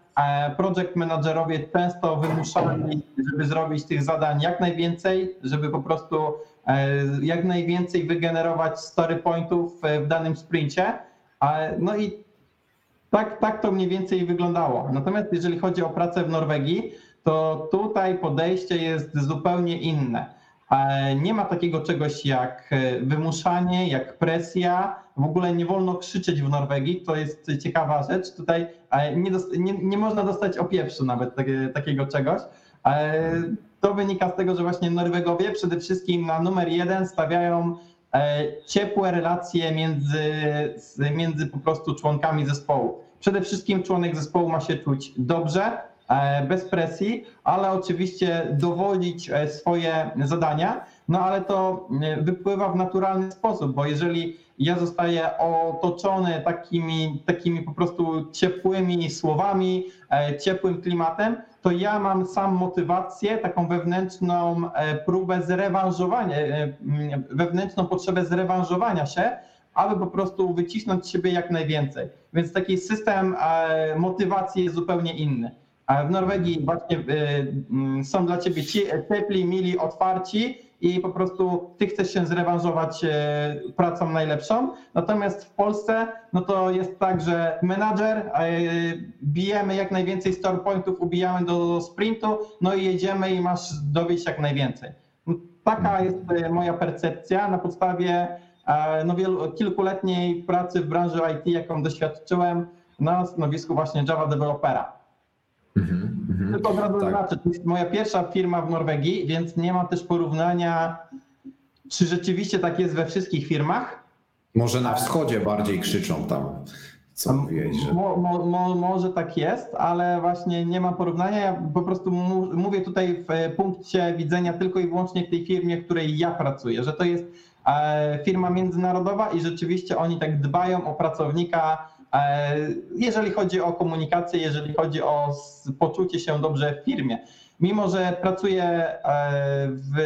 Project managerowie często wymuszali, żeby zrobić tych zadań jak najwięcej, żeby po prostu E, jak najwięcej wygenerować story pointów e, w danym sprincie. No i tak, tak to mniej więcej wyglądało. Natomiast jeżeli chodzi o pracę w Norwegii, to tutaj podejście jest zupełnie inne. E, nie ma takiego czegoś jak wymuszanie, jak presja. W ogóle nie wolno krzyczeć w Norwegii. To jest ciekawa rzecz. Tutaj nie, nie, nie można dostać opieprzu nawet takiego czegoś. To wynika z tego, że właśnie Norwegowie przede wszystkim na numer jeden stawiają e, ciepłe relacje między, między po prostu członkami zespołu. Przede wszystkim członek zespołu ma się czuć dobrze, e, bez presji, ale oczywiście dowodzić e, swoje zadania, no ale to wypływa w naturalny sposób, bo jeżeli ja zostaję otoczony takimi, takimi po prostu ciepłymi słowami, ciepłym klimatem, to ja mam sam motywację, taką wewnętrzną e, próbę zrewanżowania, e, wewnętrzną potrzebę zrewanżowania się, aby po prostu wycisnąć z siebie jak najwięcej. Więc taki system e, motywacji jest zupełnie inny. W Norwegii właśnie są dla ciebie ciepli, mili, otwarci, i po prostu ty chcesz się zrewanżować e, pracą najlepszą. Natomiast w Polsce no to jest tak, że menadżer, e, bijemy jak najwięcej store pointów, ubijamy do sprintu, no i jedziemy i masz dowieść jak najwięcej. No, taka jest e, moja percepcja na podstawie no, wielu, kilkuletniej pracy w branży IT, jaką doświadczyłem na stanowisku właśnie Java Developera. Mhm, mhm. Tylko od razu tak. to jest moja pierwsza firma w Norwegii, więc nie mam też porównania, czy rzeczywiście tak jest we wszystkich firmach. Może na wschodzie bardziej krzyczą tam. Co mówiłeś, że... Mo, mo, mo, może tak jest, ale właśnie nie mam porównania. Ja po prostu mówię tutaj w punkcie widzenia tylko i wyłącznie w tej firmie, w której ja pracuję, że to jest e, firma międzynarodowa i rzeczywiście oni tak dbają o pracownika jeżeli chodzi o komunikację, jeżeli chodzi o poczucie się dobrze w firmie. Mimo, że pracuję e, w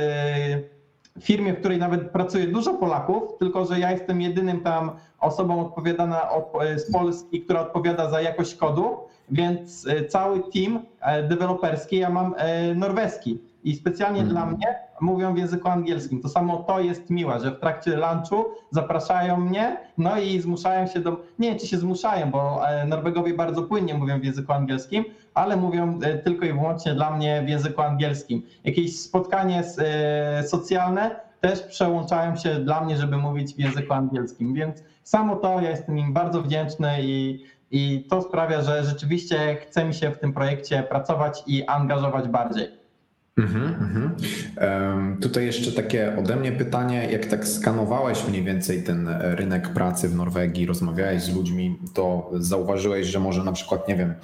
firmie, w której nawet pracuje dużo Polaków, tylko że ja jestem jedynym tam osobą odpowiadana z Polski, która odpowiada za jakość kodu, więc e, cały team deweloperski ja mam norweski. I specjalnie hmm. dla mnie mówią w języku angielskim. To samo to jest miłe, że w trakcie lunchu zapraszają mnie, no i zmuszają się do. Nie wiem, czy się zmuszają, bo e, Norwegowie bardzo płynnie mówią w języku angielskim, ale mówią e, tylko i wyłącznie dla mnie w języku angielskim. Jakieś spotkanie e, socjalne też przełączają się dla mnie, żeby mówić w języku angielskim. Więc samo to ja jestem im bardzo wdzięczny i, i to sprawia, że rzeczywiście chce mi się w tym projekcie pracować i angażować bardziej. Mhm, mhm. Tutaj jeszcze takie ode mnie pytanie. Jak tak skanowałeś mniej więcej ten rynek pracy w Norwegii, rozmawiałeś z ludźmi, to zauważyłeś, że może na przykład, nie wiem,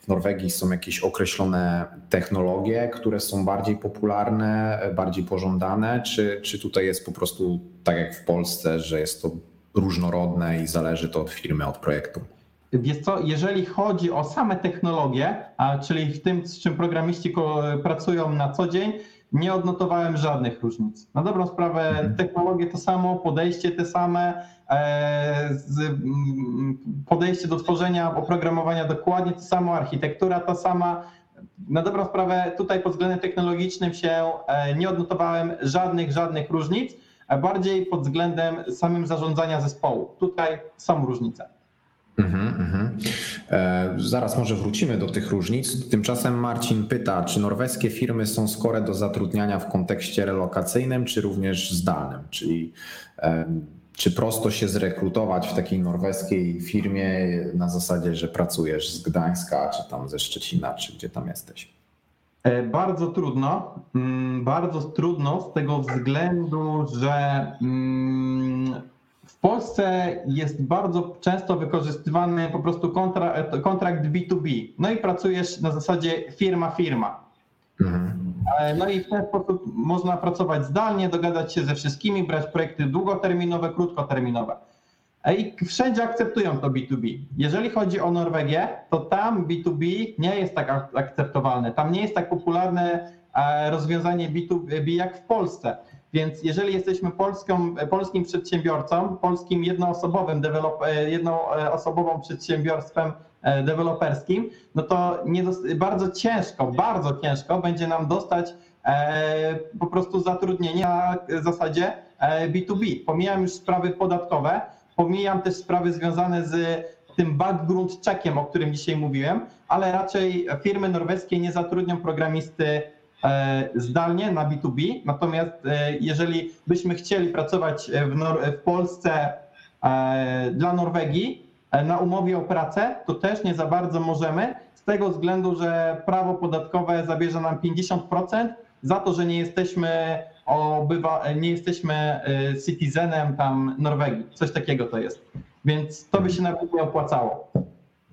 w Norwegii są jakieś określone technologie, które są bardziej popularne, bardziej pożądane, czy, czy tutaj jest po prostu tak jak w Polsce, że jest to różnorodne i zależy to od firmy, od projektu? Wiesz co, jeżeli chodzi o same technologie, czyli w tym, z czym programiści pracują na co dzień, nie odnotowałem żadnych różnic. Na dobrą sprawę mhm. technologie to samo, podejście te same, e, podejście do tworzenia oprogramowania dokładnie to samo, architektura ta sama. Na dobrą sprawę tutaj pod względem technologicznym się e, nie odnotowałem żadnych, żadnych różnic, bardziej pod względem samym zarządzania zespołu. Tutaj są różnice. Mhm, mhm. E, zaraz może wrócimy do tych różnic. Tymczasem Marcin pyta, czy norweskie firmy są skore do zatrudniania w kontekście relokacyjnym, czy również zdalnym? Czyli e, czy prosto się zrekrutować w takiej norweskiej firmie na zasadzie, że pracujesz z Gdańska, czy tam ze Szczecina, czy gdzie tam jesteś? E, bardzo trudno. Mm, bardzo trudno z tego względu, że mm, w Polsce jest bardzo często wykorzystywany po prostu kontra, kontrakt B2B. No i pracujesz na zasadzie firma-firma. Mhm. E, No i w ten sposób można pracować zdalnie, dogadać się ze wszystkimi, brać projekty długoterminowe, krótkoterminowe. E, I wszędzie akceptują to B2B. Jeżeli chodzi o Norwegię, to tam B2B nie jest tak ak- akceptowalne. Tam nie jest tak popularne e, rozwiązanie B2B jak w Polsce. Więc jeżeli jesteśmy polską, polskim przedsiębiorcą, polskim jednoosobowym, dewelop, e, jednoosobową przedsiębiorstwem e, deweloperskim, no to nie bardzo ciężko, bardzo ciężko będzie nam dostać e, po prostu zatrudnienie na zasadzie e, B2B. Pomijam już sprawy podatkowe, pomijam też sprawy związane z tym background checkiem, o którym dzisiaj mówiłem, ale raczej firmy norweskie nie zatrudnią programisty zdalnie na B2B. Natomiast e, jeżeli byśmy chcieli pracować w, Nor- w Polsce e, dla Norwegii e, na umowie o pracę, to też nie za bardzo możemy, z tego względu, że prawo podatkowe zabierze nam 50% za to, że nie jesteśmy obywa, nie jesteśmy e, citizenem tam Norwegii. Coś takiego to jest. Więc to by się nawet nie opłacało.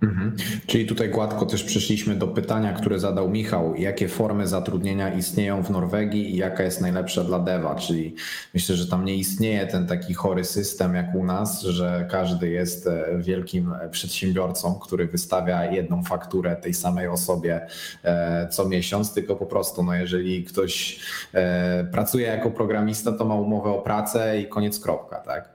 Mhm. Czyli tutaj gładko też przeszliśmy do pytania, które zadał Michał. Jakie formy zatrudnienia istnieją w Norwegii i jaka jest najlepsza dla dewa? Czyli myślę, że tam nie istnieje ten taki chory system jak u nas, że każdy jest e, wielkim przedsiębiorcą, który wystawia jedną fakturę tej samej osobie e, co miesiąc, tylko po prostu, no jeżeli ktoś e, pracuje jako programista, to ma umowę o pracę i koniec kropka, tak?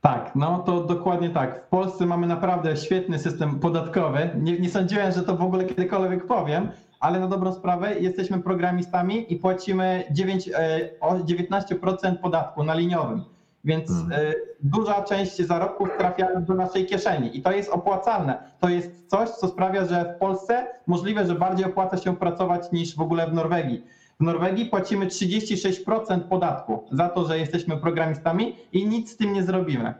Tak, no to dokładnie tak. W Polsce mamy naprawdę świetny system podatkowy. Nie, nie sądziłem, że to w ogóle kiedykolwiek powiem, ale na dobrą sprawę jesteśmy programistami i płacimy 9, e, o 19% podatku na liniowym. Więc e, duża część zarobków trafia do naszej kieszeni i to jest opłacalne. To jest coś, co sprawia, że w Polsce możliwe, że bardziej opłaca się pracować niż w ogóle w Norwegii. W Norwegii płacimy 36% podatku za to, że jesteśmy programistami i nic z tym nie zrobimy.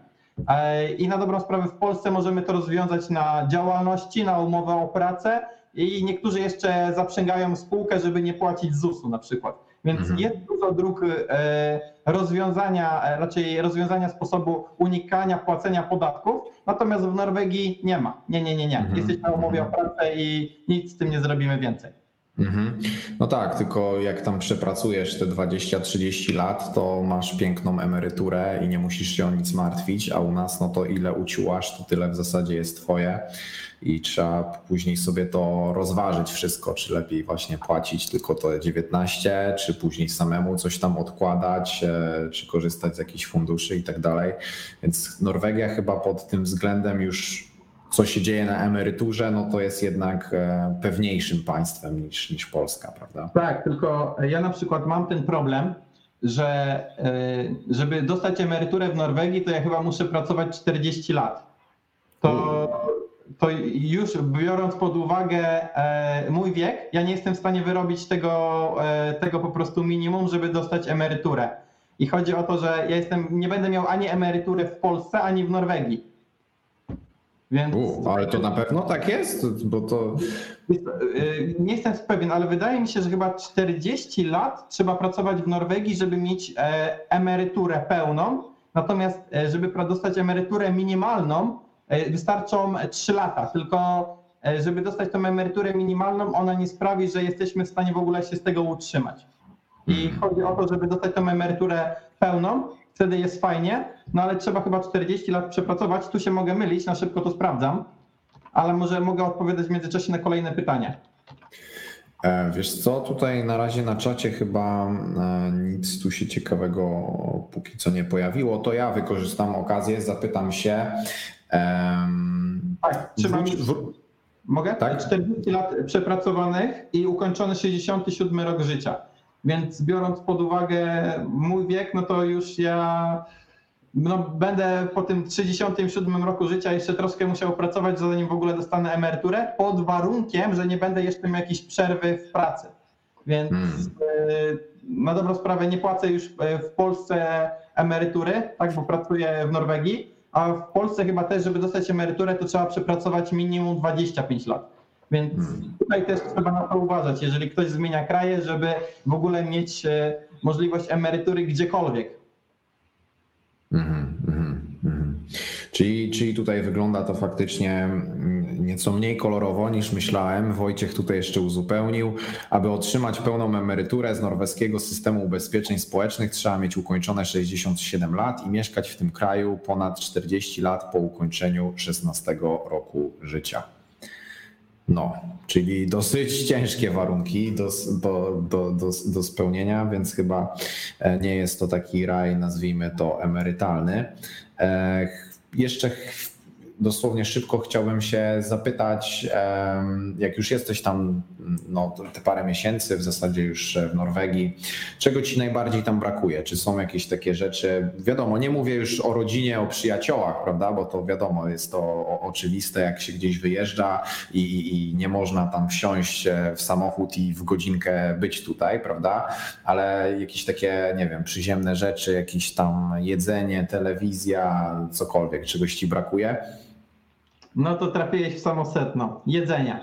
E, I na dobrą sprawę w Polsce możemy to rozwiązać na działalności, na umowę o pracę i niektórzy jeszcze zaprzęgają spółkę, żeby nie płacić ZUS-u na przykład. Więc Mhm. jest dużo dróg e, rozwiązania, e, raczej rozwiązania sposobu unikania płacenia podatków, natomiast w Norwegii nie ma. Nie, nie, nie, nie. Mhm. Jesteśmy na umowie o pracę i nic z tym nie zrobimy więcej. Mhm. No tak, tylko jak tam przepracujesz te 20-30 lat, to masz piękną emeryturę i nie musisz się o nic martwić, a u nas no to ile uciłasz, to tyle w zasadzie jest twoje i trzeba później sobie to rozważyć wszystko, czy lepiej właśnie płacić tylko te 19, czy później samemu coś tam odkładać, e, czy korzystać z jakichś funduszy i tak dalej. Więc Norwegia chyba pod tym względem już co się dzieje na emeryturze, no to jest jednak e, pewniejszym państwem niż, niż Polska, prawda? Tak, tylko ja na przykład mam ten problem, że e, żeby dostać emeryturę w Norwegii, to ja chyba muszę pracować 40 lat. To, to już biorąc pod uwagę e, mój wiek, ja nie jestem w stanie wyrobić tego, tego po prostu minimum, żeby dostać emeryturę. I chodzi o to, że ja jestem, nie będę miał ani emerytury w Polsce, ani w Norwegii. Więc U, ale to na pewno tak jest, bo to. Y, Nie jestem pewien, ale wydaje mi się, że chyba 40 lat trzeba pracować w Norwegii, żeby mieć e, emeryturę pełną. Natomiast, e, żeby dostać emeryturę minimalną, e, wystarczą 3 lata. Tylko, żeby dostać tą emeryturę minimalną, ona nie sprawi, że jesteśmy w stanie w ogóle się z tego utrzymać. I chodzi o to, żeby dostać tą emeryturę pełną, wtedy jest fajnie, no ale trzeba chyba 40 lat przepracować. Tu się mogę mylić, na szybko to sprawdzam, ale może mogę odpowiadać w międzyczasie na kolejne pytania. E, Wiesz co, tutaj na razie na czacie chyba e, nic tu się ciekawego póki co nie pojawiło. To ja wykorzystam okazję, zapytam się. em, Tak, trzeba wróć- wró- mogę? Tak. 40 lat przepracowanych i ukończony 67 rok życia. Więc biorąc pod uwagę mój wiek, no to już ja no, będę po tym 37 roku życia jeszcze troszkę musiał pracować, zanim w ogóle dostanę emeryturę, pod warunkiem, że nie będę jeszcze miał jakiejś przerwy w pracy. Więc Hmm. e, na dobrą sprawę nie płacę już e, w Polsce emerytury, tak, bo pracuję w Norwegii, a w Polsce chyba też, żeby dostać emeryturę, to trzeba przepracować minimum 25 lat. Więc Hmm. tutaj też trzeba na to uważać, jeżeli ktoś zmienia kraje, żeby w ogóle mieć e, możliwość emerytury gdziekolwiek. Mhm, mhm, mhm. Czyli, czyli tutaj wygląda to faktycznie mm, nieco mniej kolorowo niż myślałem. Wojciech tutaj jeszcze uzupełnił. Aby otrzymać pełną emeryturę z norweskiego systemu ubezpieczeń społecznych, trzeba mieć ukończone 67 lat i mieszkać w tym kraju ponad 40 lat po ukończeniu 16 roku życia. No, czyli dosyć ciężkie warunki do, do, do, do, do spełnienia, więc chyba e, nie jest to taki raj, nazwijmy to emerytalny. E, jeszcze dosłownie szybko chciałbym się zapytać, jak już jesteś tam no, te parę miesięcy, w zasadzie już w Norwegii, czego ci najbardziej tam brakuje? Czy są jakieś takie rzeczy? Wiadomo, nie mówię już o rodzinie, o przyjaciołach, prawda? Bo to wiadomo, jest to oczywiste, jak się gdzieś wyjeżdża i, i nie można tam wsiąść e, w samochód i w godzinkę być tutaj, prawda? Ale jakieś takie, nie wiem, przyziemne rzeczy, jakieś tam jedzenie, telewizja, cokolwiek, czegoś ci brakuje? No to trafiłeś w samo sedno. Jedzenia.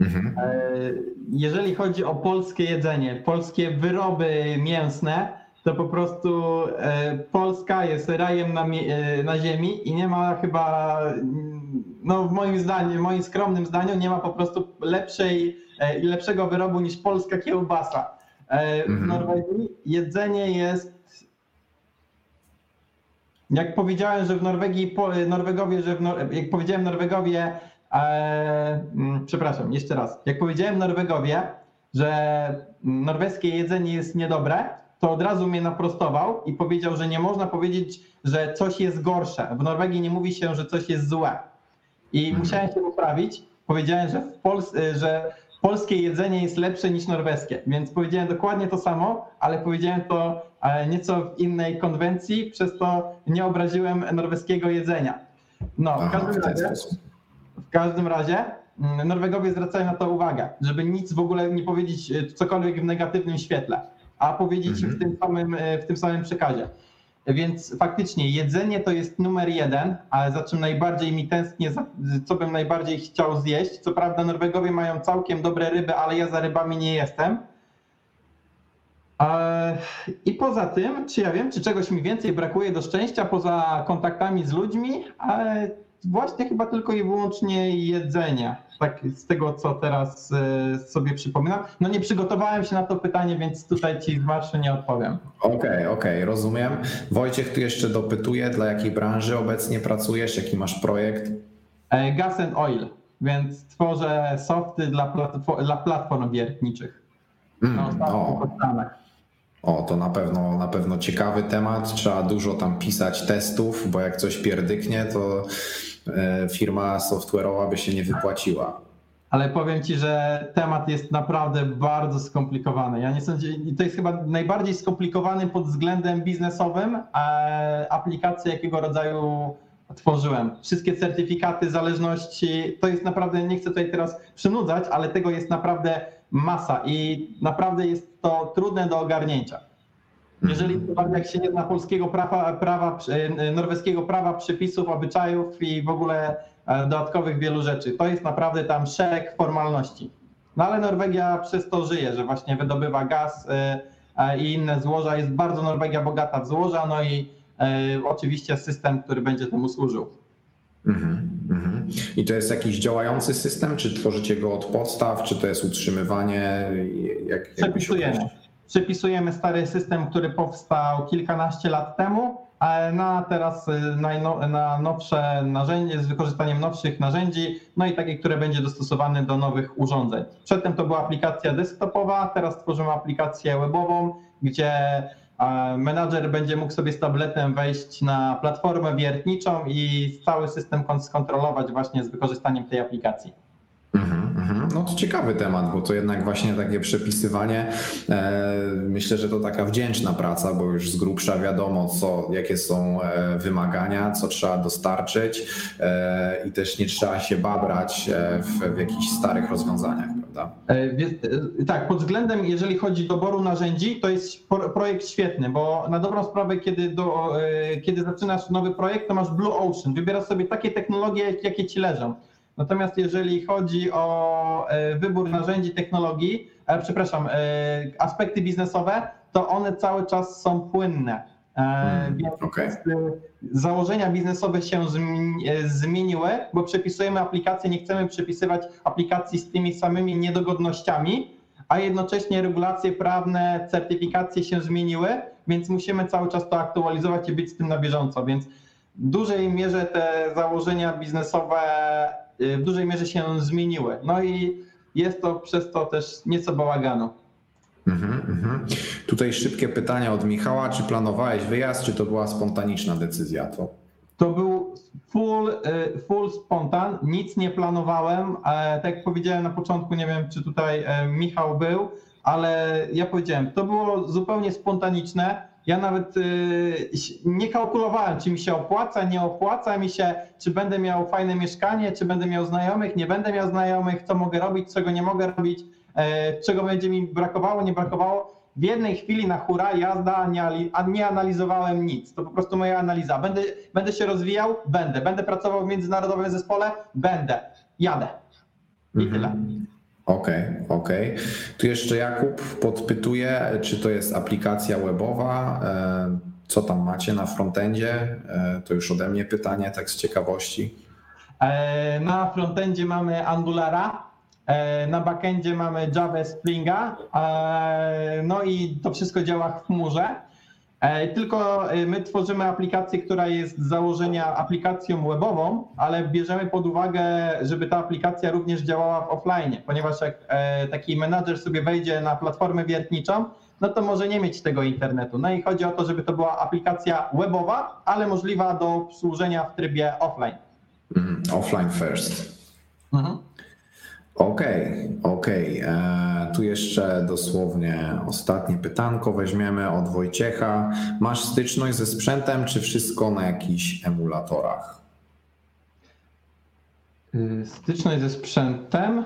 Mhm. E, jeżeli chodzi o polskie jedzenie, polskie wyroby mięsne, to po prostu e, Polska jest rajem na, e, na ziemi i nie ma chyba, no w moim zdaniu, w moim skromnym zdaniu, nie ma po prostu lepszej i lepszego wyrobu niż polska kiełbasa. W mhm. Norwegii jedzenie jest jak powiedziałem, że w Norwegii, Norwegowie, że w Nor jak powiedziałem Norwegowie, e, mm, przepraszam, jeszcze raz. Jak powiedziałem Norwegowie, że norweskie jedzenie jest niedobre, to od razu mnie naprostował i powiedział, że nie można powiedzieć, że coś jest gorsze. W Norwegii nie mówi się, że coś jest złe. I mhm. musiałem się poprawić. Powiedziałem, że w Polsce, że polskie jedzenie jest lepsze niż norweskie, więc powiedziałem dokładnie to samo, ale powiedziałem to nieco w innej konwencji, przez to nie obraziłem norweskiego jedzenia. No, w każdym razie, w każdym razie mm, Norwegowie zwracają na to uwagę, żeby nic w ogóle nie powiedzieć e, cokolwiek w negatywnym świetle, a powiedzieć mhm. w, tym samym, e, w tym samym przekazie. Więc faktycznie jedzenie to jest numer jeden, ale za czym najbardziej mi tęsknię, co bym najbardziej chciał zjeść. Co prawda Norwegowie mają całkiem dobre ryby, ale ja za rybami nie jestem. I poza tym, czy ja wiem, czy czegoś mi więcej brakuje do szczęścia poza kontaktami z ludźmi, ale właśnie chyba tylko i wyłącznie jedzenia. Tak z tego, co teraz e, sobie przypominam. No nie przygotowałem się na to pytanie, więc tutaj ci z marszu nie odpowiem. Okej, okay, okej, okay, rozumiem. Wojciech tu jeszcze dopytuje, dla jakiej branży obecnie pracujesz, jaki masz projekt? E, gas and oil, więc tworzę softy dla, platform, dla platform wiertniczych. Mm, o. O, to na pewno, na pewno ciekawy temat. Trzeba dużo tam pisać testów, bo jak coś pierdyknie, to e, firma software'owa by się nie wypłaciła. Ale powiem ci, że temat jest naprawdę bardzo skomplikowany. Ja nie sądzę, to jest chyba najbardziej skomplikowany pod względem biznesowym e, aplikacja, jakiego rodzaju tworzyłem. Wszystkie certyfikaty, zależności, to jest naprawdę, nie chcę tutaj teraz przynudzać, ale tego jest naprawdę masa i naprawdę jest to trudne do ogarnięcia. Jeżeli mhm. jak się nie zna polskiego prawa, prawa, e, norweskiego prawa, przepisów, obyczajów i w ogóle e, dodatkowych wielu rzeczy, to jest naprawdę tam szereg formalności. No ale Norwegia przez to żyje, że właśnie wydobywa gaz e, i inne złoża. Jest bardzo Norwegia bogata w złoża, no i oczywiście system, który będzie temu służył. Mhm, mhm. I to jest jakiś działający system, czy tworzycie go od podstaw, czy to jest utrzymywanie? Jak, Przepisujemy. Przepisujemy stary system, który powstał kilkanaście lat temu, na teraz y, na, na nowsze narzędzie z wykorzystaniem nowszych narzędzi, no i takie, które będzie dostosowane do nowych urządzeń. Przedtem to była aplikacja desktopowa, teraz tworzymy aplikację webową, gdzie menadżer będzie mógł sobie z tabletem wejść na platformę wiertniczą i cały system skontrolować właśnie z wykorzystaniem tej aplikacji. Mhm, mhm. No to ciekawy temat, bo to jednak właśnie takie przepisywanie, e, myślę, że to taka wdzięczna praca, bo już z grubsza wiadomo, co, jakie są e, wymagania, co trzeba dostarczyć e, i też nie trzeba się babrać w, w jakichś starych rozwiązaniach, prawda? Tak, pod względem, jeżeli chodzi o doboru narzędzi, to jest projekt świetny, bo na dobrą sprawę, kiedy, do, kiedy zaczynasz nowy projekt, to masz Blue Ocean, wybierasz sobie takie technologie, jakie ci leżą. Natomiast jeżeli chodzi o e, wybór narzędzi, technologii, e, przepraszam, e, aspekty biznesowe, to one cały czas są płynne. Mm, więc okay. założenia biznesowe się zmieniły, bo przepisujemy aplikacje, nie chcemy przepisywać aplikacji z tymi samymi niedogodnościami, a jednocześnie regulacje prawne, certyfikacje się zmieniły, więc musimy cały czas to aktualizować i być z tym na bieżąco. Więc dużej mierze te założenia biznesowe y, w dużej mierze się zmieniły. No i jest to przez to też nieco bałaganu. Mhm, mhm. Tutaj szybkie pytania od Michała. Czy planowałeś wyjazd, czy to była spontaniczna decyzja? To, to był full, y, full spontan, nic nie planowałem. E, tak jak powiedziałem na początku, nie wiem czy tutaj e, Michał był, ale ja powiedziałem, to było zupełnie spontaniczne. Ja nawet y, nie kalkulowałem, czy mi się opłaca, nie opłaca mi się, czy będę miał fajne mieszkanie, czy będę miał znajomych, nie będę miał znajomych, co mogę robić, czego nie mogę robić, e, czego będzie mi brakowało, nie brakowało. W jednej chwili na hura jazda, nie, nie analizowałem nic. To po prostu moja analiza. Będę, będę się rozwijał? Będę. Będę pracował w międzynarodowym zespole? Będę. Jadę. I mhm. tyle. Okej, okay, okej. Okay. Tu jeszcze Jakub podpytuje, czy to jest aplikacja webowa, e, co tam macie na frontendzie? E, to już ode mnie pytanie, tak z ciekawości. E, na frontendzie mamy Angulara, na backendzie mamy Java Springa, no i to wszystko działa w chmurze. E, tylko e, my tworzymy aplikację, która jest z założenia aplikacją webową, ale bierzemy pod uwagę, żeby ta aplikacja również działała w offline, ponieważ jak e, taki menadżer sobie wejdzie na platformę wiertniczą, no to może nie mieć tego internetu. No i chodzi o to, żeby to była aplikacja webowa, ale możliwa do obsłużenia w trybie offline. Mm, offline first. Mhm. Okej, okay, okej. Okay. E, tu jeszcze dosłownie ostatnie pytanko weźmiemy od Wojciecha. Masz styczność ze sprzętem, czy wszystko na jakichś emulatorach? Y, styczność ze sprzętem y,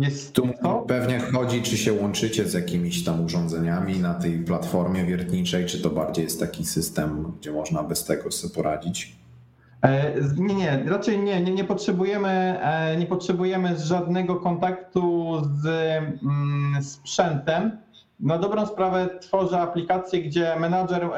jest tu to? pewnie chodzi, czy się łączycie z jakimiś tam urządzeniami na tej platformie wiertniczej, czy to bardziej jest taki system, gdzie można bez tego sobie poradzić? E, nie, nie, raczej nie, nie, nie, potrzebujemy, e, nie potrzebujemy żadnego kontaktu z mm, sprzętem. Na dobrą sprawę tworzę aplikację, gdzie menadżer,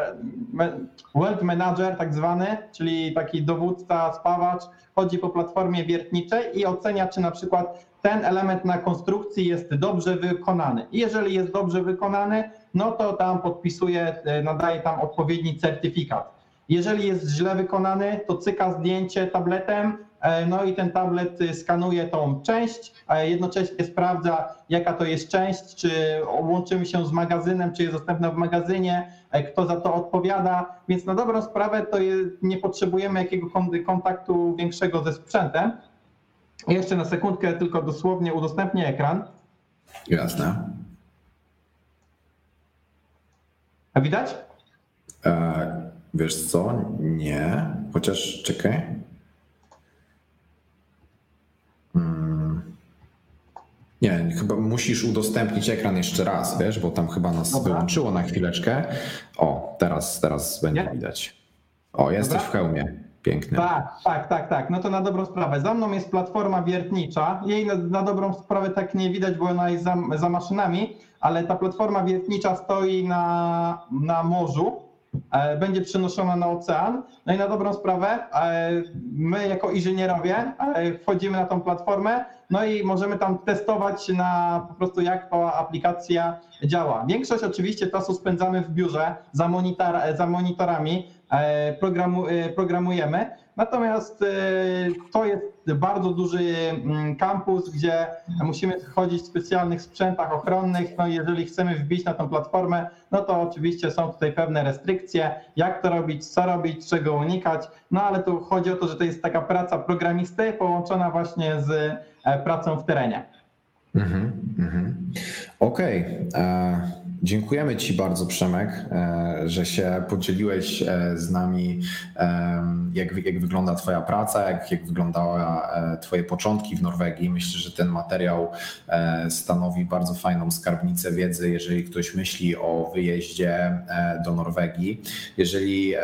world manager tak zwany, czyli taki dowódca, spawacz, chodzi po platformie wiertniczej i ocenia, czy na przykład ten element na konstrukcji jest dobrze wykonany. I jeżeli jest dobrze wykonany, no to tam podpisuje, e, nadaje tam odpowiedni certyfikat. Jeżeli jest źle wykonany, to cyka zdjęcie tabletem, e, no i ten tablet skanuje tą część, a jednocześnie sprawdza, jaka to jest część, czy łączymy się z magazynem, czy jest dostępna w magazynie, e, kto za to odpowiada. Więc na dobrą sprawę to nie potrzebujemy jakiego kontaktu większego ze sprzętem. Jeszcze na sekundkę tylko dosłownie udostępnię ekran. Jasne. A widać? E Wiesz co? Nie. Chociaż czekaj. Hmm. Nie, chyba musisz udostępnić ekran jeszcze raz, wiesz, bo tam chyba nas Dobra. wyłączyło na chwileczkę. O, teraz, teraz będzie widać. O, jesteś Dobra. w hełmie. Pięknie. Tak, tak, tak, tak. No to na dobrą sprawę. Za mną jest platforma wiertnicza. Jej na, na dobrą sprawę tak nie widać, bo ona jest za, za maszynami, ale ta platforma wiertnicza stoi na, na morzu będzie przenoszona na ocean. No i na dobrą sprawę, e, my jako inżynierowie e, wchodzimy na tą platformę, no i możemy tam testować na po prostu jak ta aplikacja działa. Większość oczywiście czasu spędzamy w biurze za, monitor, za monitorami, programu, programujemy, natomiast to jest bardzo duży mm, kampus, gdzie musimy chodzić w specjalnych sprzętach ochronnych. No jeżeli chcemy wbić na tą platformę, no to oczywiście są tutaj pewne restrykcje, jak to robić, co robić, czego unikać. No ale tu chodzi o to, że to jest taka praca programisty połączona właśnie z e, pracą w terenie. Mhm, mhm. Okej. Okay. E, Dziękujemy Ci bardzo, Przemek, e, że się podzieliłeś e, z nami, jak, jak wygląda Twoja praca, jak, jak wyglądały e, Twoje początki w Norwegii. Myślę, że ten materiał stanowi bardzo fajną skarbnicę wiedzy, jeżeli ktoś myśli o wyjeździe do Norwegii. Jeżeli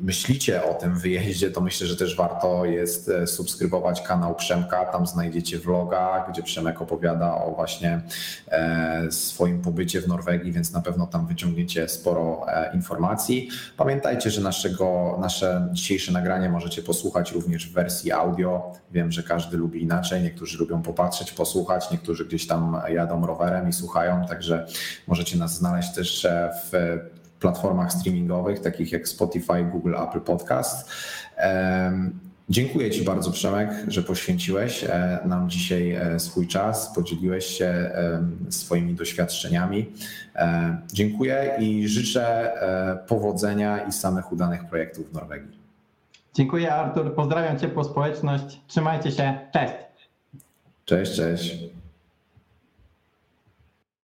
myślicie o tym wyjeździe, to myślę, że też warto jest subskrybować kanał Przemka. Tam znajdziecie vloga, gdzie Przemek opowiada o właśnie swoim pobycie w Norwegii Norwegii, więc na pewno tam wyciągniecie sporo informacji. Pamiętajcie, że naszego, nasze dzisiejsze nagranie możecie posłuchać również w wersji audio. Wiem, że każdy lubi inaczej, niektórzy lubią popatrzeć, posłuchać, niektórzy gdzieś tam jadą rowerem i słuchają, także możecie nas znaleźć też w platformach streamingowych, takich jak Spotify, Google, Apple Podcast. Dziękuję Ci bardzo, Przemek, że poświęciłeś e, nam dzisiaj e, swój czas, podzieliłeś się swoimi doświadczeniami. E, dziękuję i życzę powodzenia i samych udanych projektów w Norwegii. Dziękuję, Artur. Pozdrawiam ciepło społeczność. Trzymajcie się. Cześć. Cześć, cześć.